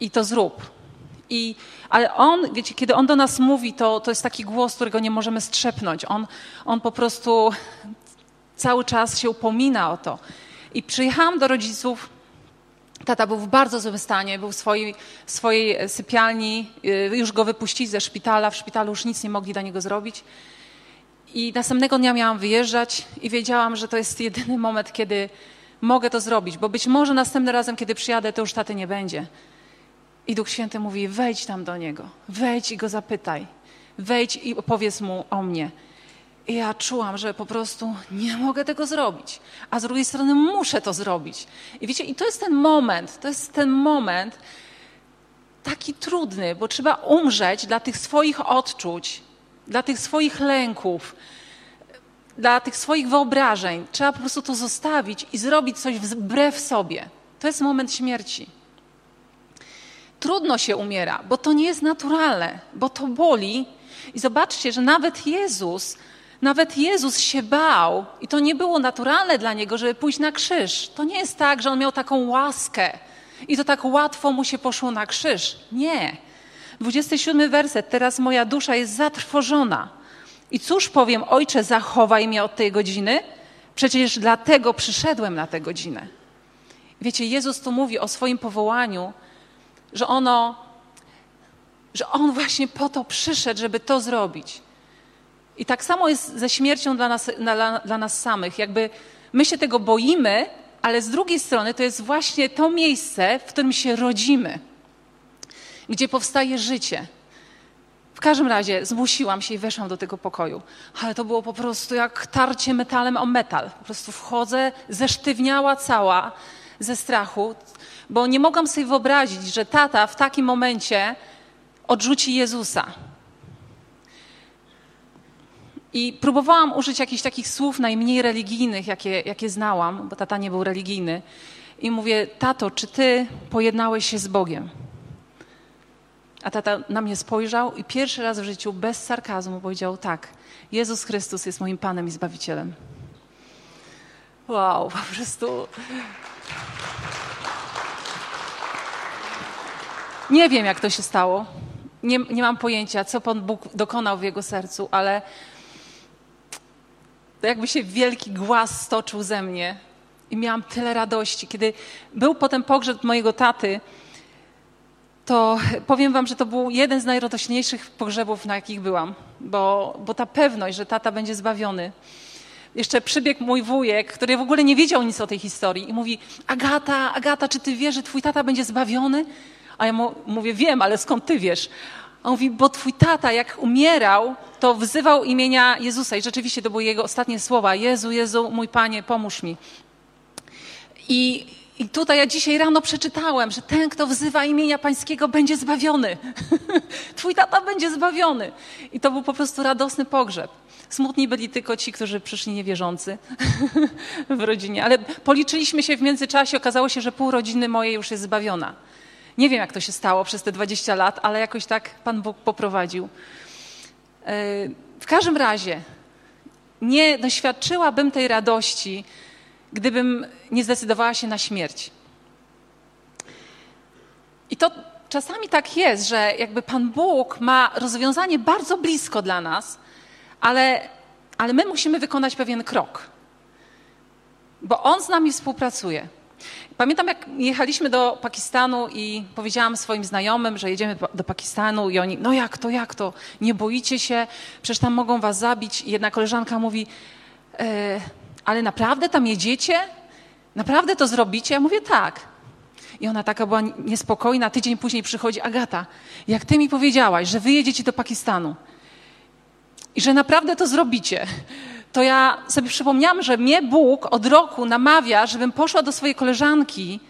i to zrób. I, ale on, wiecie, kiedy on do nas mówi, to, to jest taki głos, którego nie możemy strzepnąć. On, on po prostu cały czas się upomina o to. I przyjechałam do rodziców. Tata był w bardzo złym stanie, był w swojej, swojej sypialni, y, już go wypuścili ze szpitala, w szpitalu już nic nie mogli dla niego zrobić. I następnego dnia miałam wyjeżdżać i wiedziałam, że to jest jedyny moment, kiedy mogę to zrobić, bo być może następnym razem, kiedy przyjadę, to już taty nie będzie. I Duch Święty mówi: wejdź tam do niego, wejdź i go zapytaj, wejdź i opowiedz mu o mnie. I ja czułam, że po prostu nie mogę tego zrobić, a z drugiej strony muszę to zrobić. I wiecie, i to jest ten moment, to jest ten moment taki trudny, bo trzeba umrzeć dla tych swoich odczuć, dla tych swoich lęków, dla tych swoich wyobrażeń. Trzeba po prostu to zostawić i zrobić coś wbrew sobie. To jest moment śmierci. Trudno się umiera, bo to nie jest naturalne, bo to boli. I zobaczcie, że nawet Jezus nawet Jezus się bał i to nie było naturalne dla niego, żeby pójść na krzyż. To nie jest tak, że on miał taką łaskę i to tak łatwo mu się poszło na krzyż. Nie. 27 werset. Teraz moja dusza jest zatrwożona. I cóż powiem, ojcze, zachowaj mnie od tej godziny? Przecież dlatego przyszedłem na tę godzinę. Wiecie, Jezus tu mówi o swoim powołaniu, że ono, że on właśnie po to przyszedł, żeby to zrobić. I tak samo jest ze śmiercią dla nas, dla, dla nas samych. Jakby my się tego boimy, ale z drugiej strony to jest właśnie to miejsce, w którym się rodzimy, gdzie powstaje życie. W każdym razie zmusiłam się i weszłam do tego pokoju, ale to było po prostu jak tarcie metalem o metal. Po prostu wchodzę, zesztywniała cała ze strachu, bo nie mogłam sobie wyobrazić, że tata w takim momencie odrzuci Jezusa. I próbowałam użyć jakichś takich słów najmniej religijnych, jakie, jakie znałam, bo tata nie był religijny. I mówię, tato, czy ty pojednałeś się z Bogiem? A tata na mnie spojrzał i pierwszy raz w życiu bez sarkazmu powiedział tak, Jezus Chrystus jest moim Panem i Zbawicielem. Wow, po prostu... Nie wiem, jak to się stało. Nie, nie mam pojęcia, co Pan Bóg dokonał w jego sercu, ale to jakby się wielki głaz stoczył ze mnie i miałam tyle radości. Kiedy był potem pogrzeb mojego taty, to powiem wam, że to był jeden z najradośniejszych pogrzebów, na jakich byłam, bo, bo ta pewność, że tata będzie zbawiony. Jeszcze przybiegł mój wujek, który w ogóle nie wiedział nic o tej historii i mówi, Agata, Agata, czy ty wiesz, że twój tata będzie zbawiony? A ja mu mówię, wiem, ale skąd ty wiesz? A on mówi, bo twój tata, jak umierał, to wzywał imienia Jezusa i rzeczywiście to były jego ostatnie słowa. Jezu, Jezu, mój Panie, pomóż mi. I, I tutaj ja dzisiaj rano przeczytałem, że ten, kto wzywa imienia Pańskiego, będzie zbawiony. Twój tata będzie zbawiony. I to był po prostu radosny pogrzeb. Smutni byli tylko ci, którzy przyszli niewierzący w rodzinie. Ale policzyliśmy się w międzyczasie, okazało się, że pół rodziny mojej już jest zbawiona. Nie wiem, jak to się stało przez te 20 lat, ale jakoś tak Pan Bóg poprowadził. E, w każdym razie nie doświadczyłabym tej radości, gdybym nie zdecydowała się na śmierć. I to czasami tak jest, że jakby Pan Bóg ma rozwiązanie bardzo blisko dla nas, ale, ale my musimy wykonać pewien krok, bo On z nami współpracuje. Pamiętam, jak jechaliśmy do Pakistanu i powiedziałam swoim znajomym, że jedziemy do Pakistanu i oni, no jak to, jak to, nie boicie się, przecież tam mogą was zabić. I jedna koleżanka mówi, e, ale naprawdę tam jedziecie? Naprawdę to zrobicie? Ja mówię, tak. I ona taka była niespokojna. Tydzień później przychodzi Agata. Jak ty mi powiedziałaś, że wy jedziecie do Pakistanu i że naprawdę to zrobicie, to ja sobie przypomniałam, że mnie Bóg od roku namawia, żebym poszła do swojej koleżanki,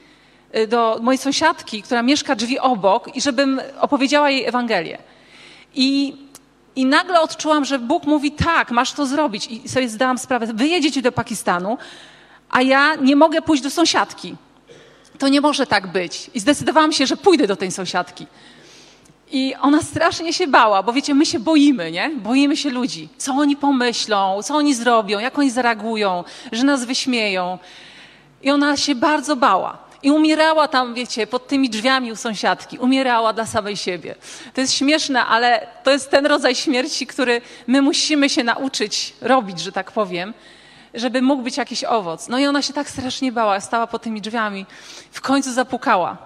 y, do mojej sąsiadki, która mieszka drzwi obok i żebym opowiedziała jej Ewangelię. I, i nagle odczułam, że Bóg mówi tak, masz to zrobić. I sobie zdałam sprawę, wy jedziecie do Pakistanu, a ja nie mogę pójść do sąsiadki. To nie może tak być. I zdecydowałam się, że pójdę do tej sąsiadki. I ona strasznie się bała, bo wiecie, my się boimy, nie? Boimy się ludzi. Co oni pomyślą, co oni zrobią, jak oni zareagują, że nas wyśmieją. I ona się bardzo bała. I umierała tam, wiecie, pod tymi drzwiami u sąsiadki. Umierała dla samej siebie. To jest śmieszne, ale to jest ten rodzaj śmierci, który my musimy się nauczyć robić, że tak powiem, żeby mógł być jakiś owoc. No i ona się tak strasznie bała, stała pod tymi drzwiami. W końcu zapukała.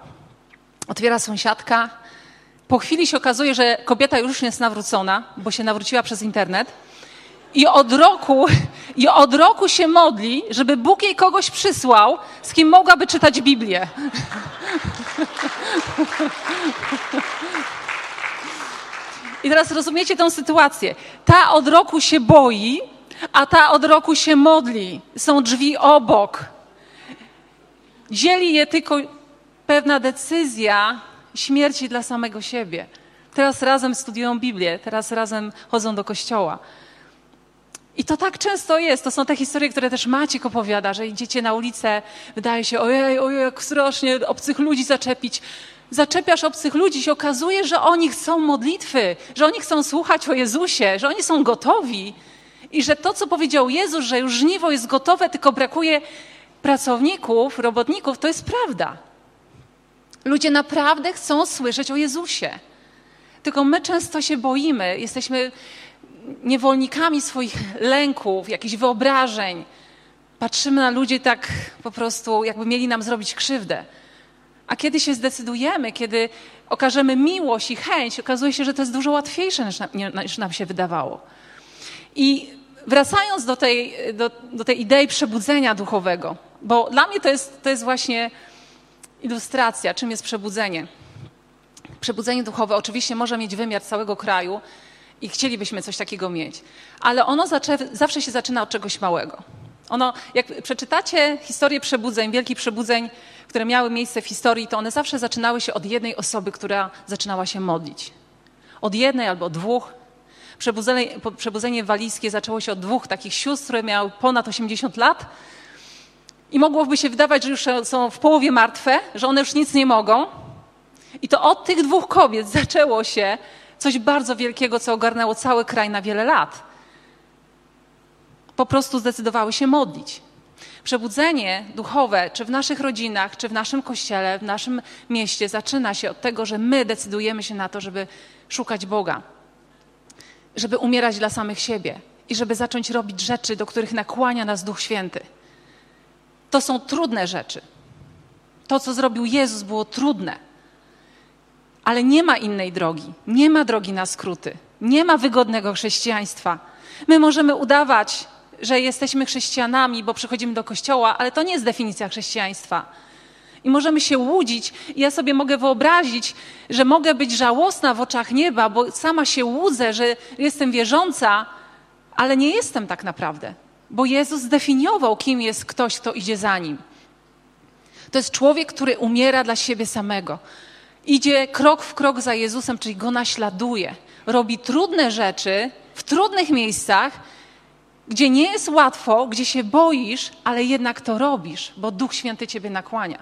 Otwiera sąsiadka, po chwili się okazuje, że kobieta już jest nawrócona, bo się nawróciła przez internet. I od roku, I od roku się modli, żeby Bóg jej kogoś przysłał, z kim mogłaby czytać Biblię. I teraz rozumiecie tę sytuację. Ta od roku się boi, a ta od roku się modli. Są drzwi obok. Dzieli je tylko pewna decyzja, śmierci dla samego siebie. Teraz razem studiują Biblię, teraz razem chodzą do kościoła. I to tak często jest. To są te historie, które też Maciek opowiada, że idziecie na ulicę, wydaje się, ojej, ojej, jak strasznie obcych ludzi zaczepić. Zaczepiasz obcych ludzi, się okazuje, że oni chcą modlitwy, że oni chcą słuchać o Jezusie, że oni są gotowi. I że to, co powiedział Jezus, że już żniwo jest gotowe, tylko brakuje pracowników, robotników, to jest prawda. Ludzie naprawdę chcą słyszeć o Jezusie. Tylko my często się boimy, jesteśmy niewolnikami swoich lęków, jakichś wyobrażeń. Patrzymy na ludzi tak po prostu, jakby mieli nam zrobić krzywdę. A kiedy się zdecydujemy, kiedy okażemy miłość i chęć, okazuje się, że to jest dużo łatwiejsze niż, niż nam się wydawało. I wracając do tej, do, do tej idei przebudzenia duchowego, bo dla mnie to jest, to jest właśnie ilustracja, czym jest przebudzenie. Przebudzenie duchowe oczywiście może mieć wymiar całego kraju i chcielibyśmy coś takiego mieć, ale ono zawsze się zaczyna od czegoś małego. Ono, jak przeczytacie historię przebudzeń, wielkich przebudzeń, które miały miejsce w historii, to one zawsze zaczynały się od jednej osoby, która zaczynała się modlić. Od jednej albo dwóch. Przebudzenie, przebudzenie walijskie zaczęło się od dwóch takich sióstr, które miały ponad 80 lat i mogłoby się wydawać, że już są w połowie martwe, że one już nic nie mogą. I to od tych dwóch kobiet zaczęło się coś bardzo wielkiego, co ogarnęło cały kraj na wiele lat. Po prostu zdecydowały się modlić. Przebudzenie duchowe, czy w naszych rodzinach, czy w naszym kościele, w naszym mieście, zaczyna się od tego, że my decydujemy się na to, żeby szukać Boga, żeby umierać dla samych siebie i żeby zacząć robić rzeczy, do których nakłania nas Duch Święty. To są trudne rzeczy. To, co zrobił Jezus, było trudne. Ale nie ma innej drogi. Nie ma drogi na skróty. Nie ma wygodnego chrześcijaństwa. My możemy udawać, że jesteśmy chrześcijanami, bo przychodzimy do kościoła, ale to nie jest definicja chrześcijaństwa. I możemy się łudzić. I ja sobie mogę wyobrazić, że mogę być żałosna w oczach nieba, bo sama się łudzę, że jestem wierząca, ale nie jestem tak naprawdę. Bo Jezus zdefiniował, kim jest ktoś, kto idzie za nim. To jest człowiek, który umiera dla siebie samego. Idzie krok w krok za Jezusem, czyli go naśladuje. Robi trudne rzeczy w trudnych miejscach, gdzie nie jest łatwo, gdzie się boisz, ale jednak to robisz, bo Duch Święty ciebie nakłania.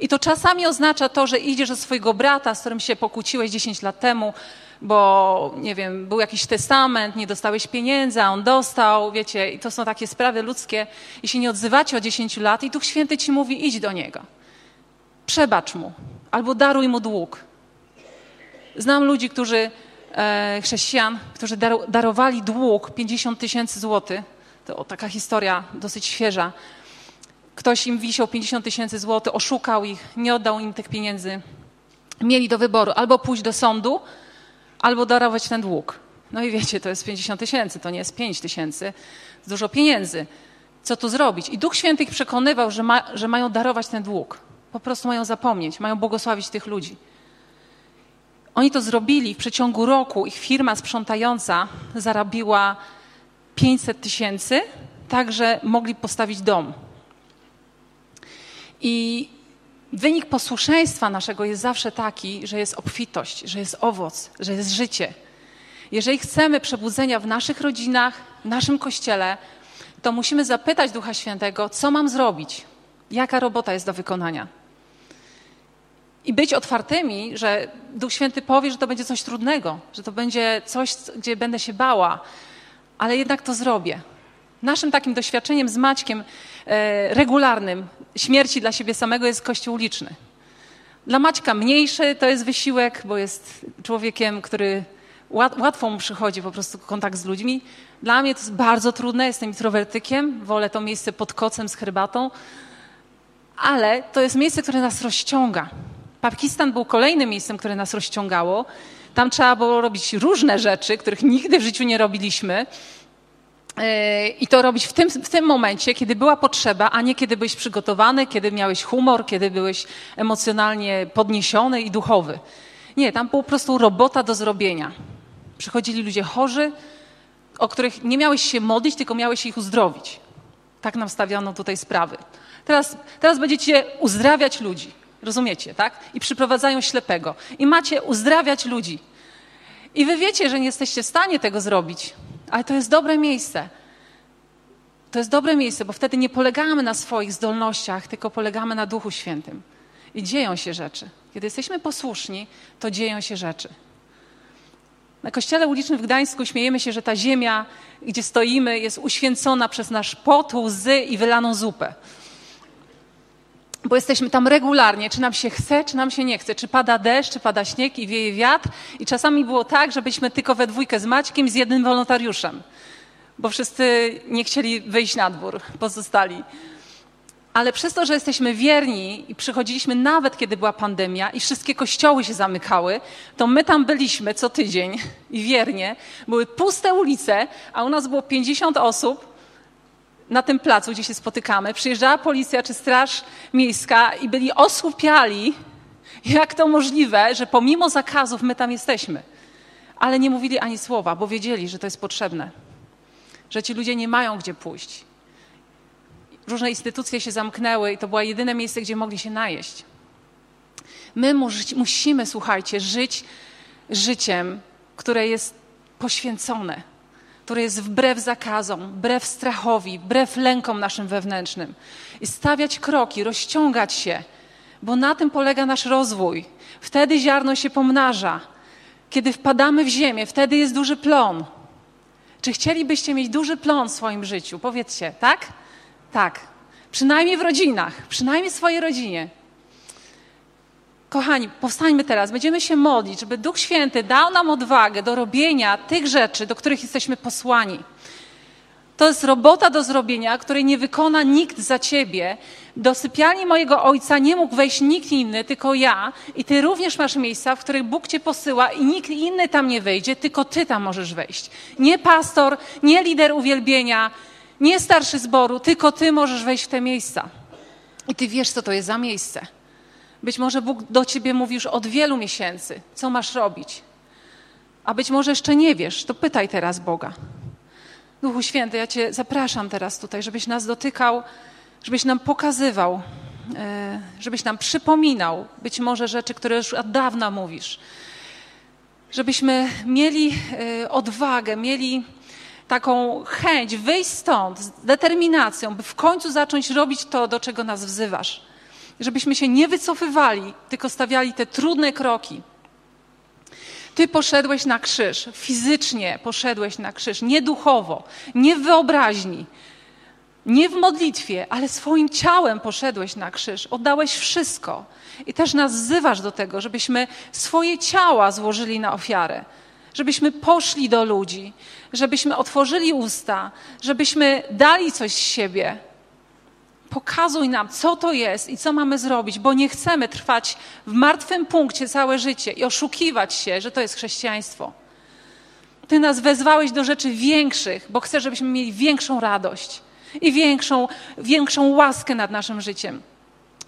I to czasami oznacza to, że idziesz do swojego brata, z którym się pokłóciłeś 10 lat temu, bo nie wiem, był jakiś testament, nie dostałeś pieniędzy, a on dostał, wiecie, i to są takie sprawy ludzkie. I się nie odzywacie od 10 lat i Duch Święty ci mówi, idź do niego. Przebacz mu, albo daruj mu dług. Znam ludzi, którzy, e, chrześcijan, którzy dar, darowali dług 50 tysięcy złotych. To taka historia dosyć świeża. Ktoś im wisiał 50 tysięcy złotych, oszukał ich, nie oddał im tych pieniędzy. Mieli do wyboru albo pójść do sądu, albo darować ten dług. No i wiecie, to jest 50 tysięcy, to nie jest 5 tysięcy, dużo pieniędzy. Co tu zrobić? I Duch Święty ich przekonywał, że, ma, że mają darować ten dług. Po prostu mają zapomnieć, mają błogosławić tych ludzi. Oni to zrobili w przeciągu roku. Ich firma sprzątająca zarabiła 500 tysięcy, tak że mogli postawić dom. I wynik posłuszeństwa naszego jest zawsze taki, że jest obfitość, że jest owoc, że jest życie. Jeżeli chcemy przebudzenia w naszych rodzinach, w naszym kościele, to musimy zapytać Ducha Świętego, co mam zrobić, jaka robota jest do wykonania. I być otwartymi, że Duch Święty powie, że to będzie coś trudnego, że to będzie coś, gdzie będę się bała, ale jednak to zrobię. Naszym takim doświadczeniem z Maćkiem regularnym śmierci dla siebie samego jest kościół liczny. Dla Maćka mniejszy to jest wysiłek, bo jest człowiekiem, który łatwo mu przychodzi po prostu kontakt z ludźmi. Dla mnie to jest bardzo trudne, jestem introwertykiem, wolę to miejsce pod kocem z herbatą, ale to jest miejsce, które nas rozciąga. Pakistan był kolejnym miejscem, które nas rozciągało. Tam trzeba było robić różne rzeczy, których nigdy w życiu nie robiliśmy. E, I to robić w tym, w tym momencie, kiedy była potrzeba, a nie kiedy byłeś przygotowany, kiedy miałeś humor, kiedy byłeś emocjonalnie podniesiony i duchowy. Nie, tam po prostu robota do zrobienia. Przychodzili ludzie chorzy, o których nie miałeś się modlić, tylko miałeś ich uzdrowić. Tak nam stawiano tutaj sprawy. Teraz, teraz będziecie uzdrawiać ludzi. Rozumiecie, tak? I przyprowadzają ślepego. I macie uzdrawiać ludzi. I wy wiecie, że nie jesteście w stanie tego zrobić, ale to jest dobre miejsce. To jest dobre miejsce, bo wtedy nie polegamy na swoich zdolnościach, tylko polegamy na Duchu Świętym. I dzieją się rzeczy. Kiedy jesteśmy posłuszni, to dzieją się rzeczy. Na kościele ulicznym w Gdańsku śmiejemy się, że ta ziemia, gdzie stoimy, jest uświęcona przez nasz pot, łzy i wylaną zupę bo jesteśmy tam regularnie, czy nam się chce, czy nam się nie chce, czy pada deszcz, czy pada śnieg i wieje wiatr. I czasami było tak, że byliśmy tylko we dwójkę z Maćkiem z jednym wolontariuszem, bo wszyscy nie chcieli wyjść na dwór, pozostali. Ale przez to, że jesteśmy wierni i przychodziliśmy nawet kiedy była pandemia i wszystkie kościoły się zamykały, to my tam byliśmy co tydzień i wiernie. Były puste ulice, a u nas było 50 osób na tym placu, gdzie się spotykamy, przyjeżdżała policja czy straż miejska i byli osłupiali, jak to możliwe, że pomimo zakazów my tam jesteśmy. Ale nie mówili ani słowa, bo wiedzieli, że to jest potrzebne, że ci ludzie nie mają gdzie pójść. Różne instytucje się zamknęły i to było jedyne miejsce, gdzie mogli się najeść. My musimy, słuchajcie, żyć życiem, które jest poświęcone które jest wbrew zakazom, wbrew strachowi, wbrew lękom naszym wewnętrznym. I stawiać kroki, rozciągać się, bo na tym polega nasz rozwój. Wtedy ziarno się pomnaża. Kiedy wpadamy w ziemię, wtedy jest duży plon. Czy chcielibyście mieć duży plon w swoim życiu? Powiedzcie, tak? Tak. Przynajmniej w rodzinach, przynajmniej w swojej rodzinie. Kochani, powstańmy teraz, będziemy się modlić, żeby Duch Święty dał nam odwagę do robienia tych rzeczy, do których jesteśmy posłani. To jest robota do zrobienia, której nie wykona nikt za ciebie. Do sypialni mojego ojca nie mógł wejść nikt inny, tylko ja. I ty również masz miejsca, w których Bóg cię posyła i nikt inny tam nie wejdzie, tylko ty tam możesz wejść. Nie pastor, nie lider uwielbienia, nie starszy zboru, tylko ty możesz wejść w te miejsca. I ty wiesz, co to jest za miejsce. Być może Bóg do ciebie mówi już od wielu miesięcy, co masz robić. A być może jeszcze nie wiesz, to pytaj teraz Boga. Duchu Święty, ja Cię zapraszam teraz tutaj, żebyś nas dotykał, żebyś nam pokazywał, e, żebyś nam przypominał być może rzeczy, które już od dawna mówisz. Żebyśmy mieli e, odwagę, mieli taką chęć wyjść stąd z determinacją, by w końcu zacząć robić to, do czego nas wzywasz. Żebyśmy się nie wycofywali, tylko stawiali te trudne kroki. Ty poszedłeś na krzyż, fizycznie poszedłeś na krzyż, nie duchowo, nie w wyobraźni, nie w modlitwie, ale swoim ciałem poszedłeś na krzyż, oddałeś wszystko. I też nas wzywasz do tego, żebyśmy swoje ciała złożyli na ofiarę, żebyśmy poszli do ludzi, żebyśmy otworzyli usta, żebyśmy dali coś z siebie, Pokazuj nam, co to jest i co mamy zrobić, bo nie chcemy trwać w martwym punkcie całe życie i oszukiwać się, że to jest chrześcijaństwo. Ty nas wezwałeś do rzeczy większych, bo chcesz, żebyśmy mieli większą radość i większą, większą łaskę nad naszym życiem,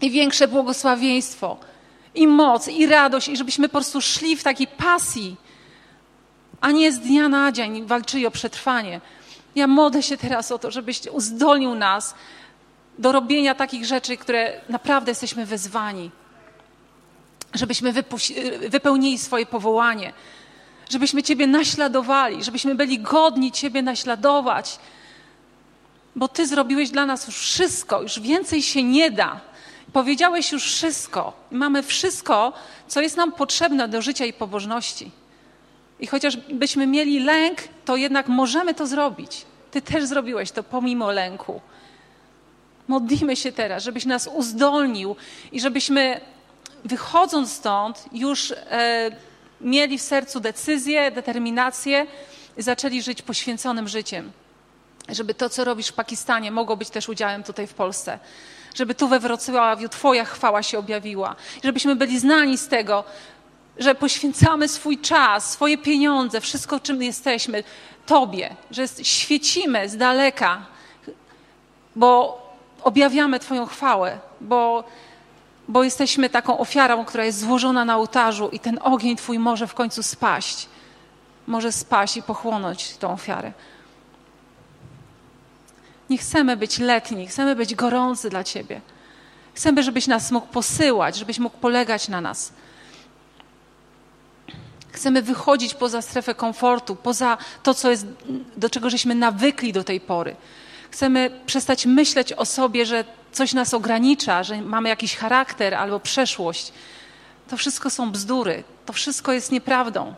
i większe błogosławieństwo, i moc, i radość, i żebyśmy po prostu szli w takiej pasji, a nie z dnia na dzień walczyli o przetrwanie. Ja modlę się teraz o to, żebyś uzdolnił nas do robienia takich rzeczy, które naprawdę jesteśmy wezwani. Żebyśmy wypełnili swoje powołanie, żebyśmy Ciebie naśladowali, żebyśmy byli godni Ciebie naśladować, bo Ty zrobiłeś dla nas już wszystko, już więcej się nie da. Powiedziałeś już wszystko. Mamy wszystko, co jest nam potrzebne do życia i pobożności. I chociaż byśmy mieli lęk, to jednak możemy to zrobić. Ty też zrobiłeś to pomimo lęku. Modlimy się teraz, żebyś nas uzdolnił i żebyśmy wychodząc stąd już e, mieli w sercu decyzję, determinację i zaczęli żyć poświęconym życiem. Żeby to, co robisz w Pakistanie, mogło być też udziałem tutaj w Polsce. Żeby tu we Wrocławiu Twoja chwała się objawiła. Żebyśmy byli znani z tego, że poświęcamy swój czas, swoje pieniądze, wszystko, czym jesteśmy, Tobie. Że świecimy z daleka, bo objawiamy Twoją chwałę, bo, bo jesteśmy taką ofiarą, która jest złożona na ołtarzu i ten ogień Twój może w końcu spaść. Może spaść i pochłonąć tą ofiarę. Nie chcemy być letni, chcemy być gorący dla Ciebie. Chcemy, żebyś nas mógł posyłać, żebyś mógł polegać na nas. Chcemy wychodzić poza strefę komfortu, poza to, co jest, do czego żeśmy nawykli do tej pory. Chcemy przestać myśleć o sobie, że coś nas ogranicza, że mamy jakiś charakter albo przeszłość. To wszystko są bzdury. To wszystko jest nieprawdą.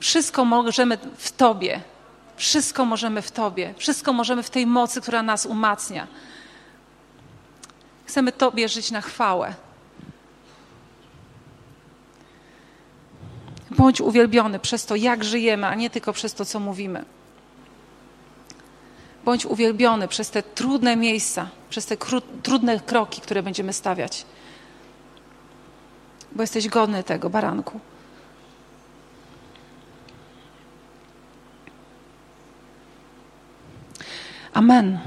Wszystko możemy w Tobie. Wszystko możemy w Tobie. Wszystko możemy w tej mocy, która nas umacnia. Chcemy Tobie żyć na chwałę. Bądź uwielbiony przez to, jak żyjemy, a nie tylko przez to, co mówimy. Bądź uwielbiony przez te trudne miejsca, przez te trudne kroki, które będziemy stawiać. Bo jesteś godny tego, baranku. Amen.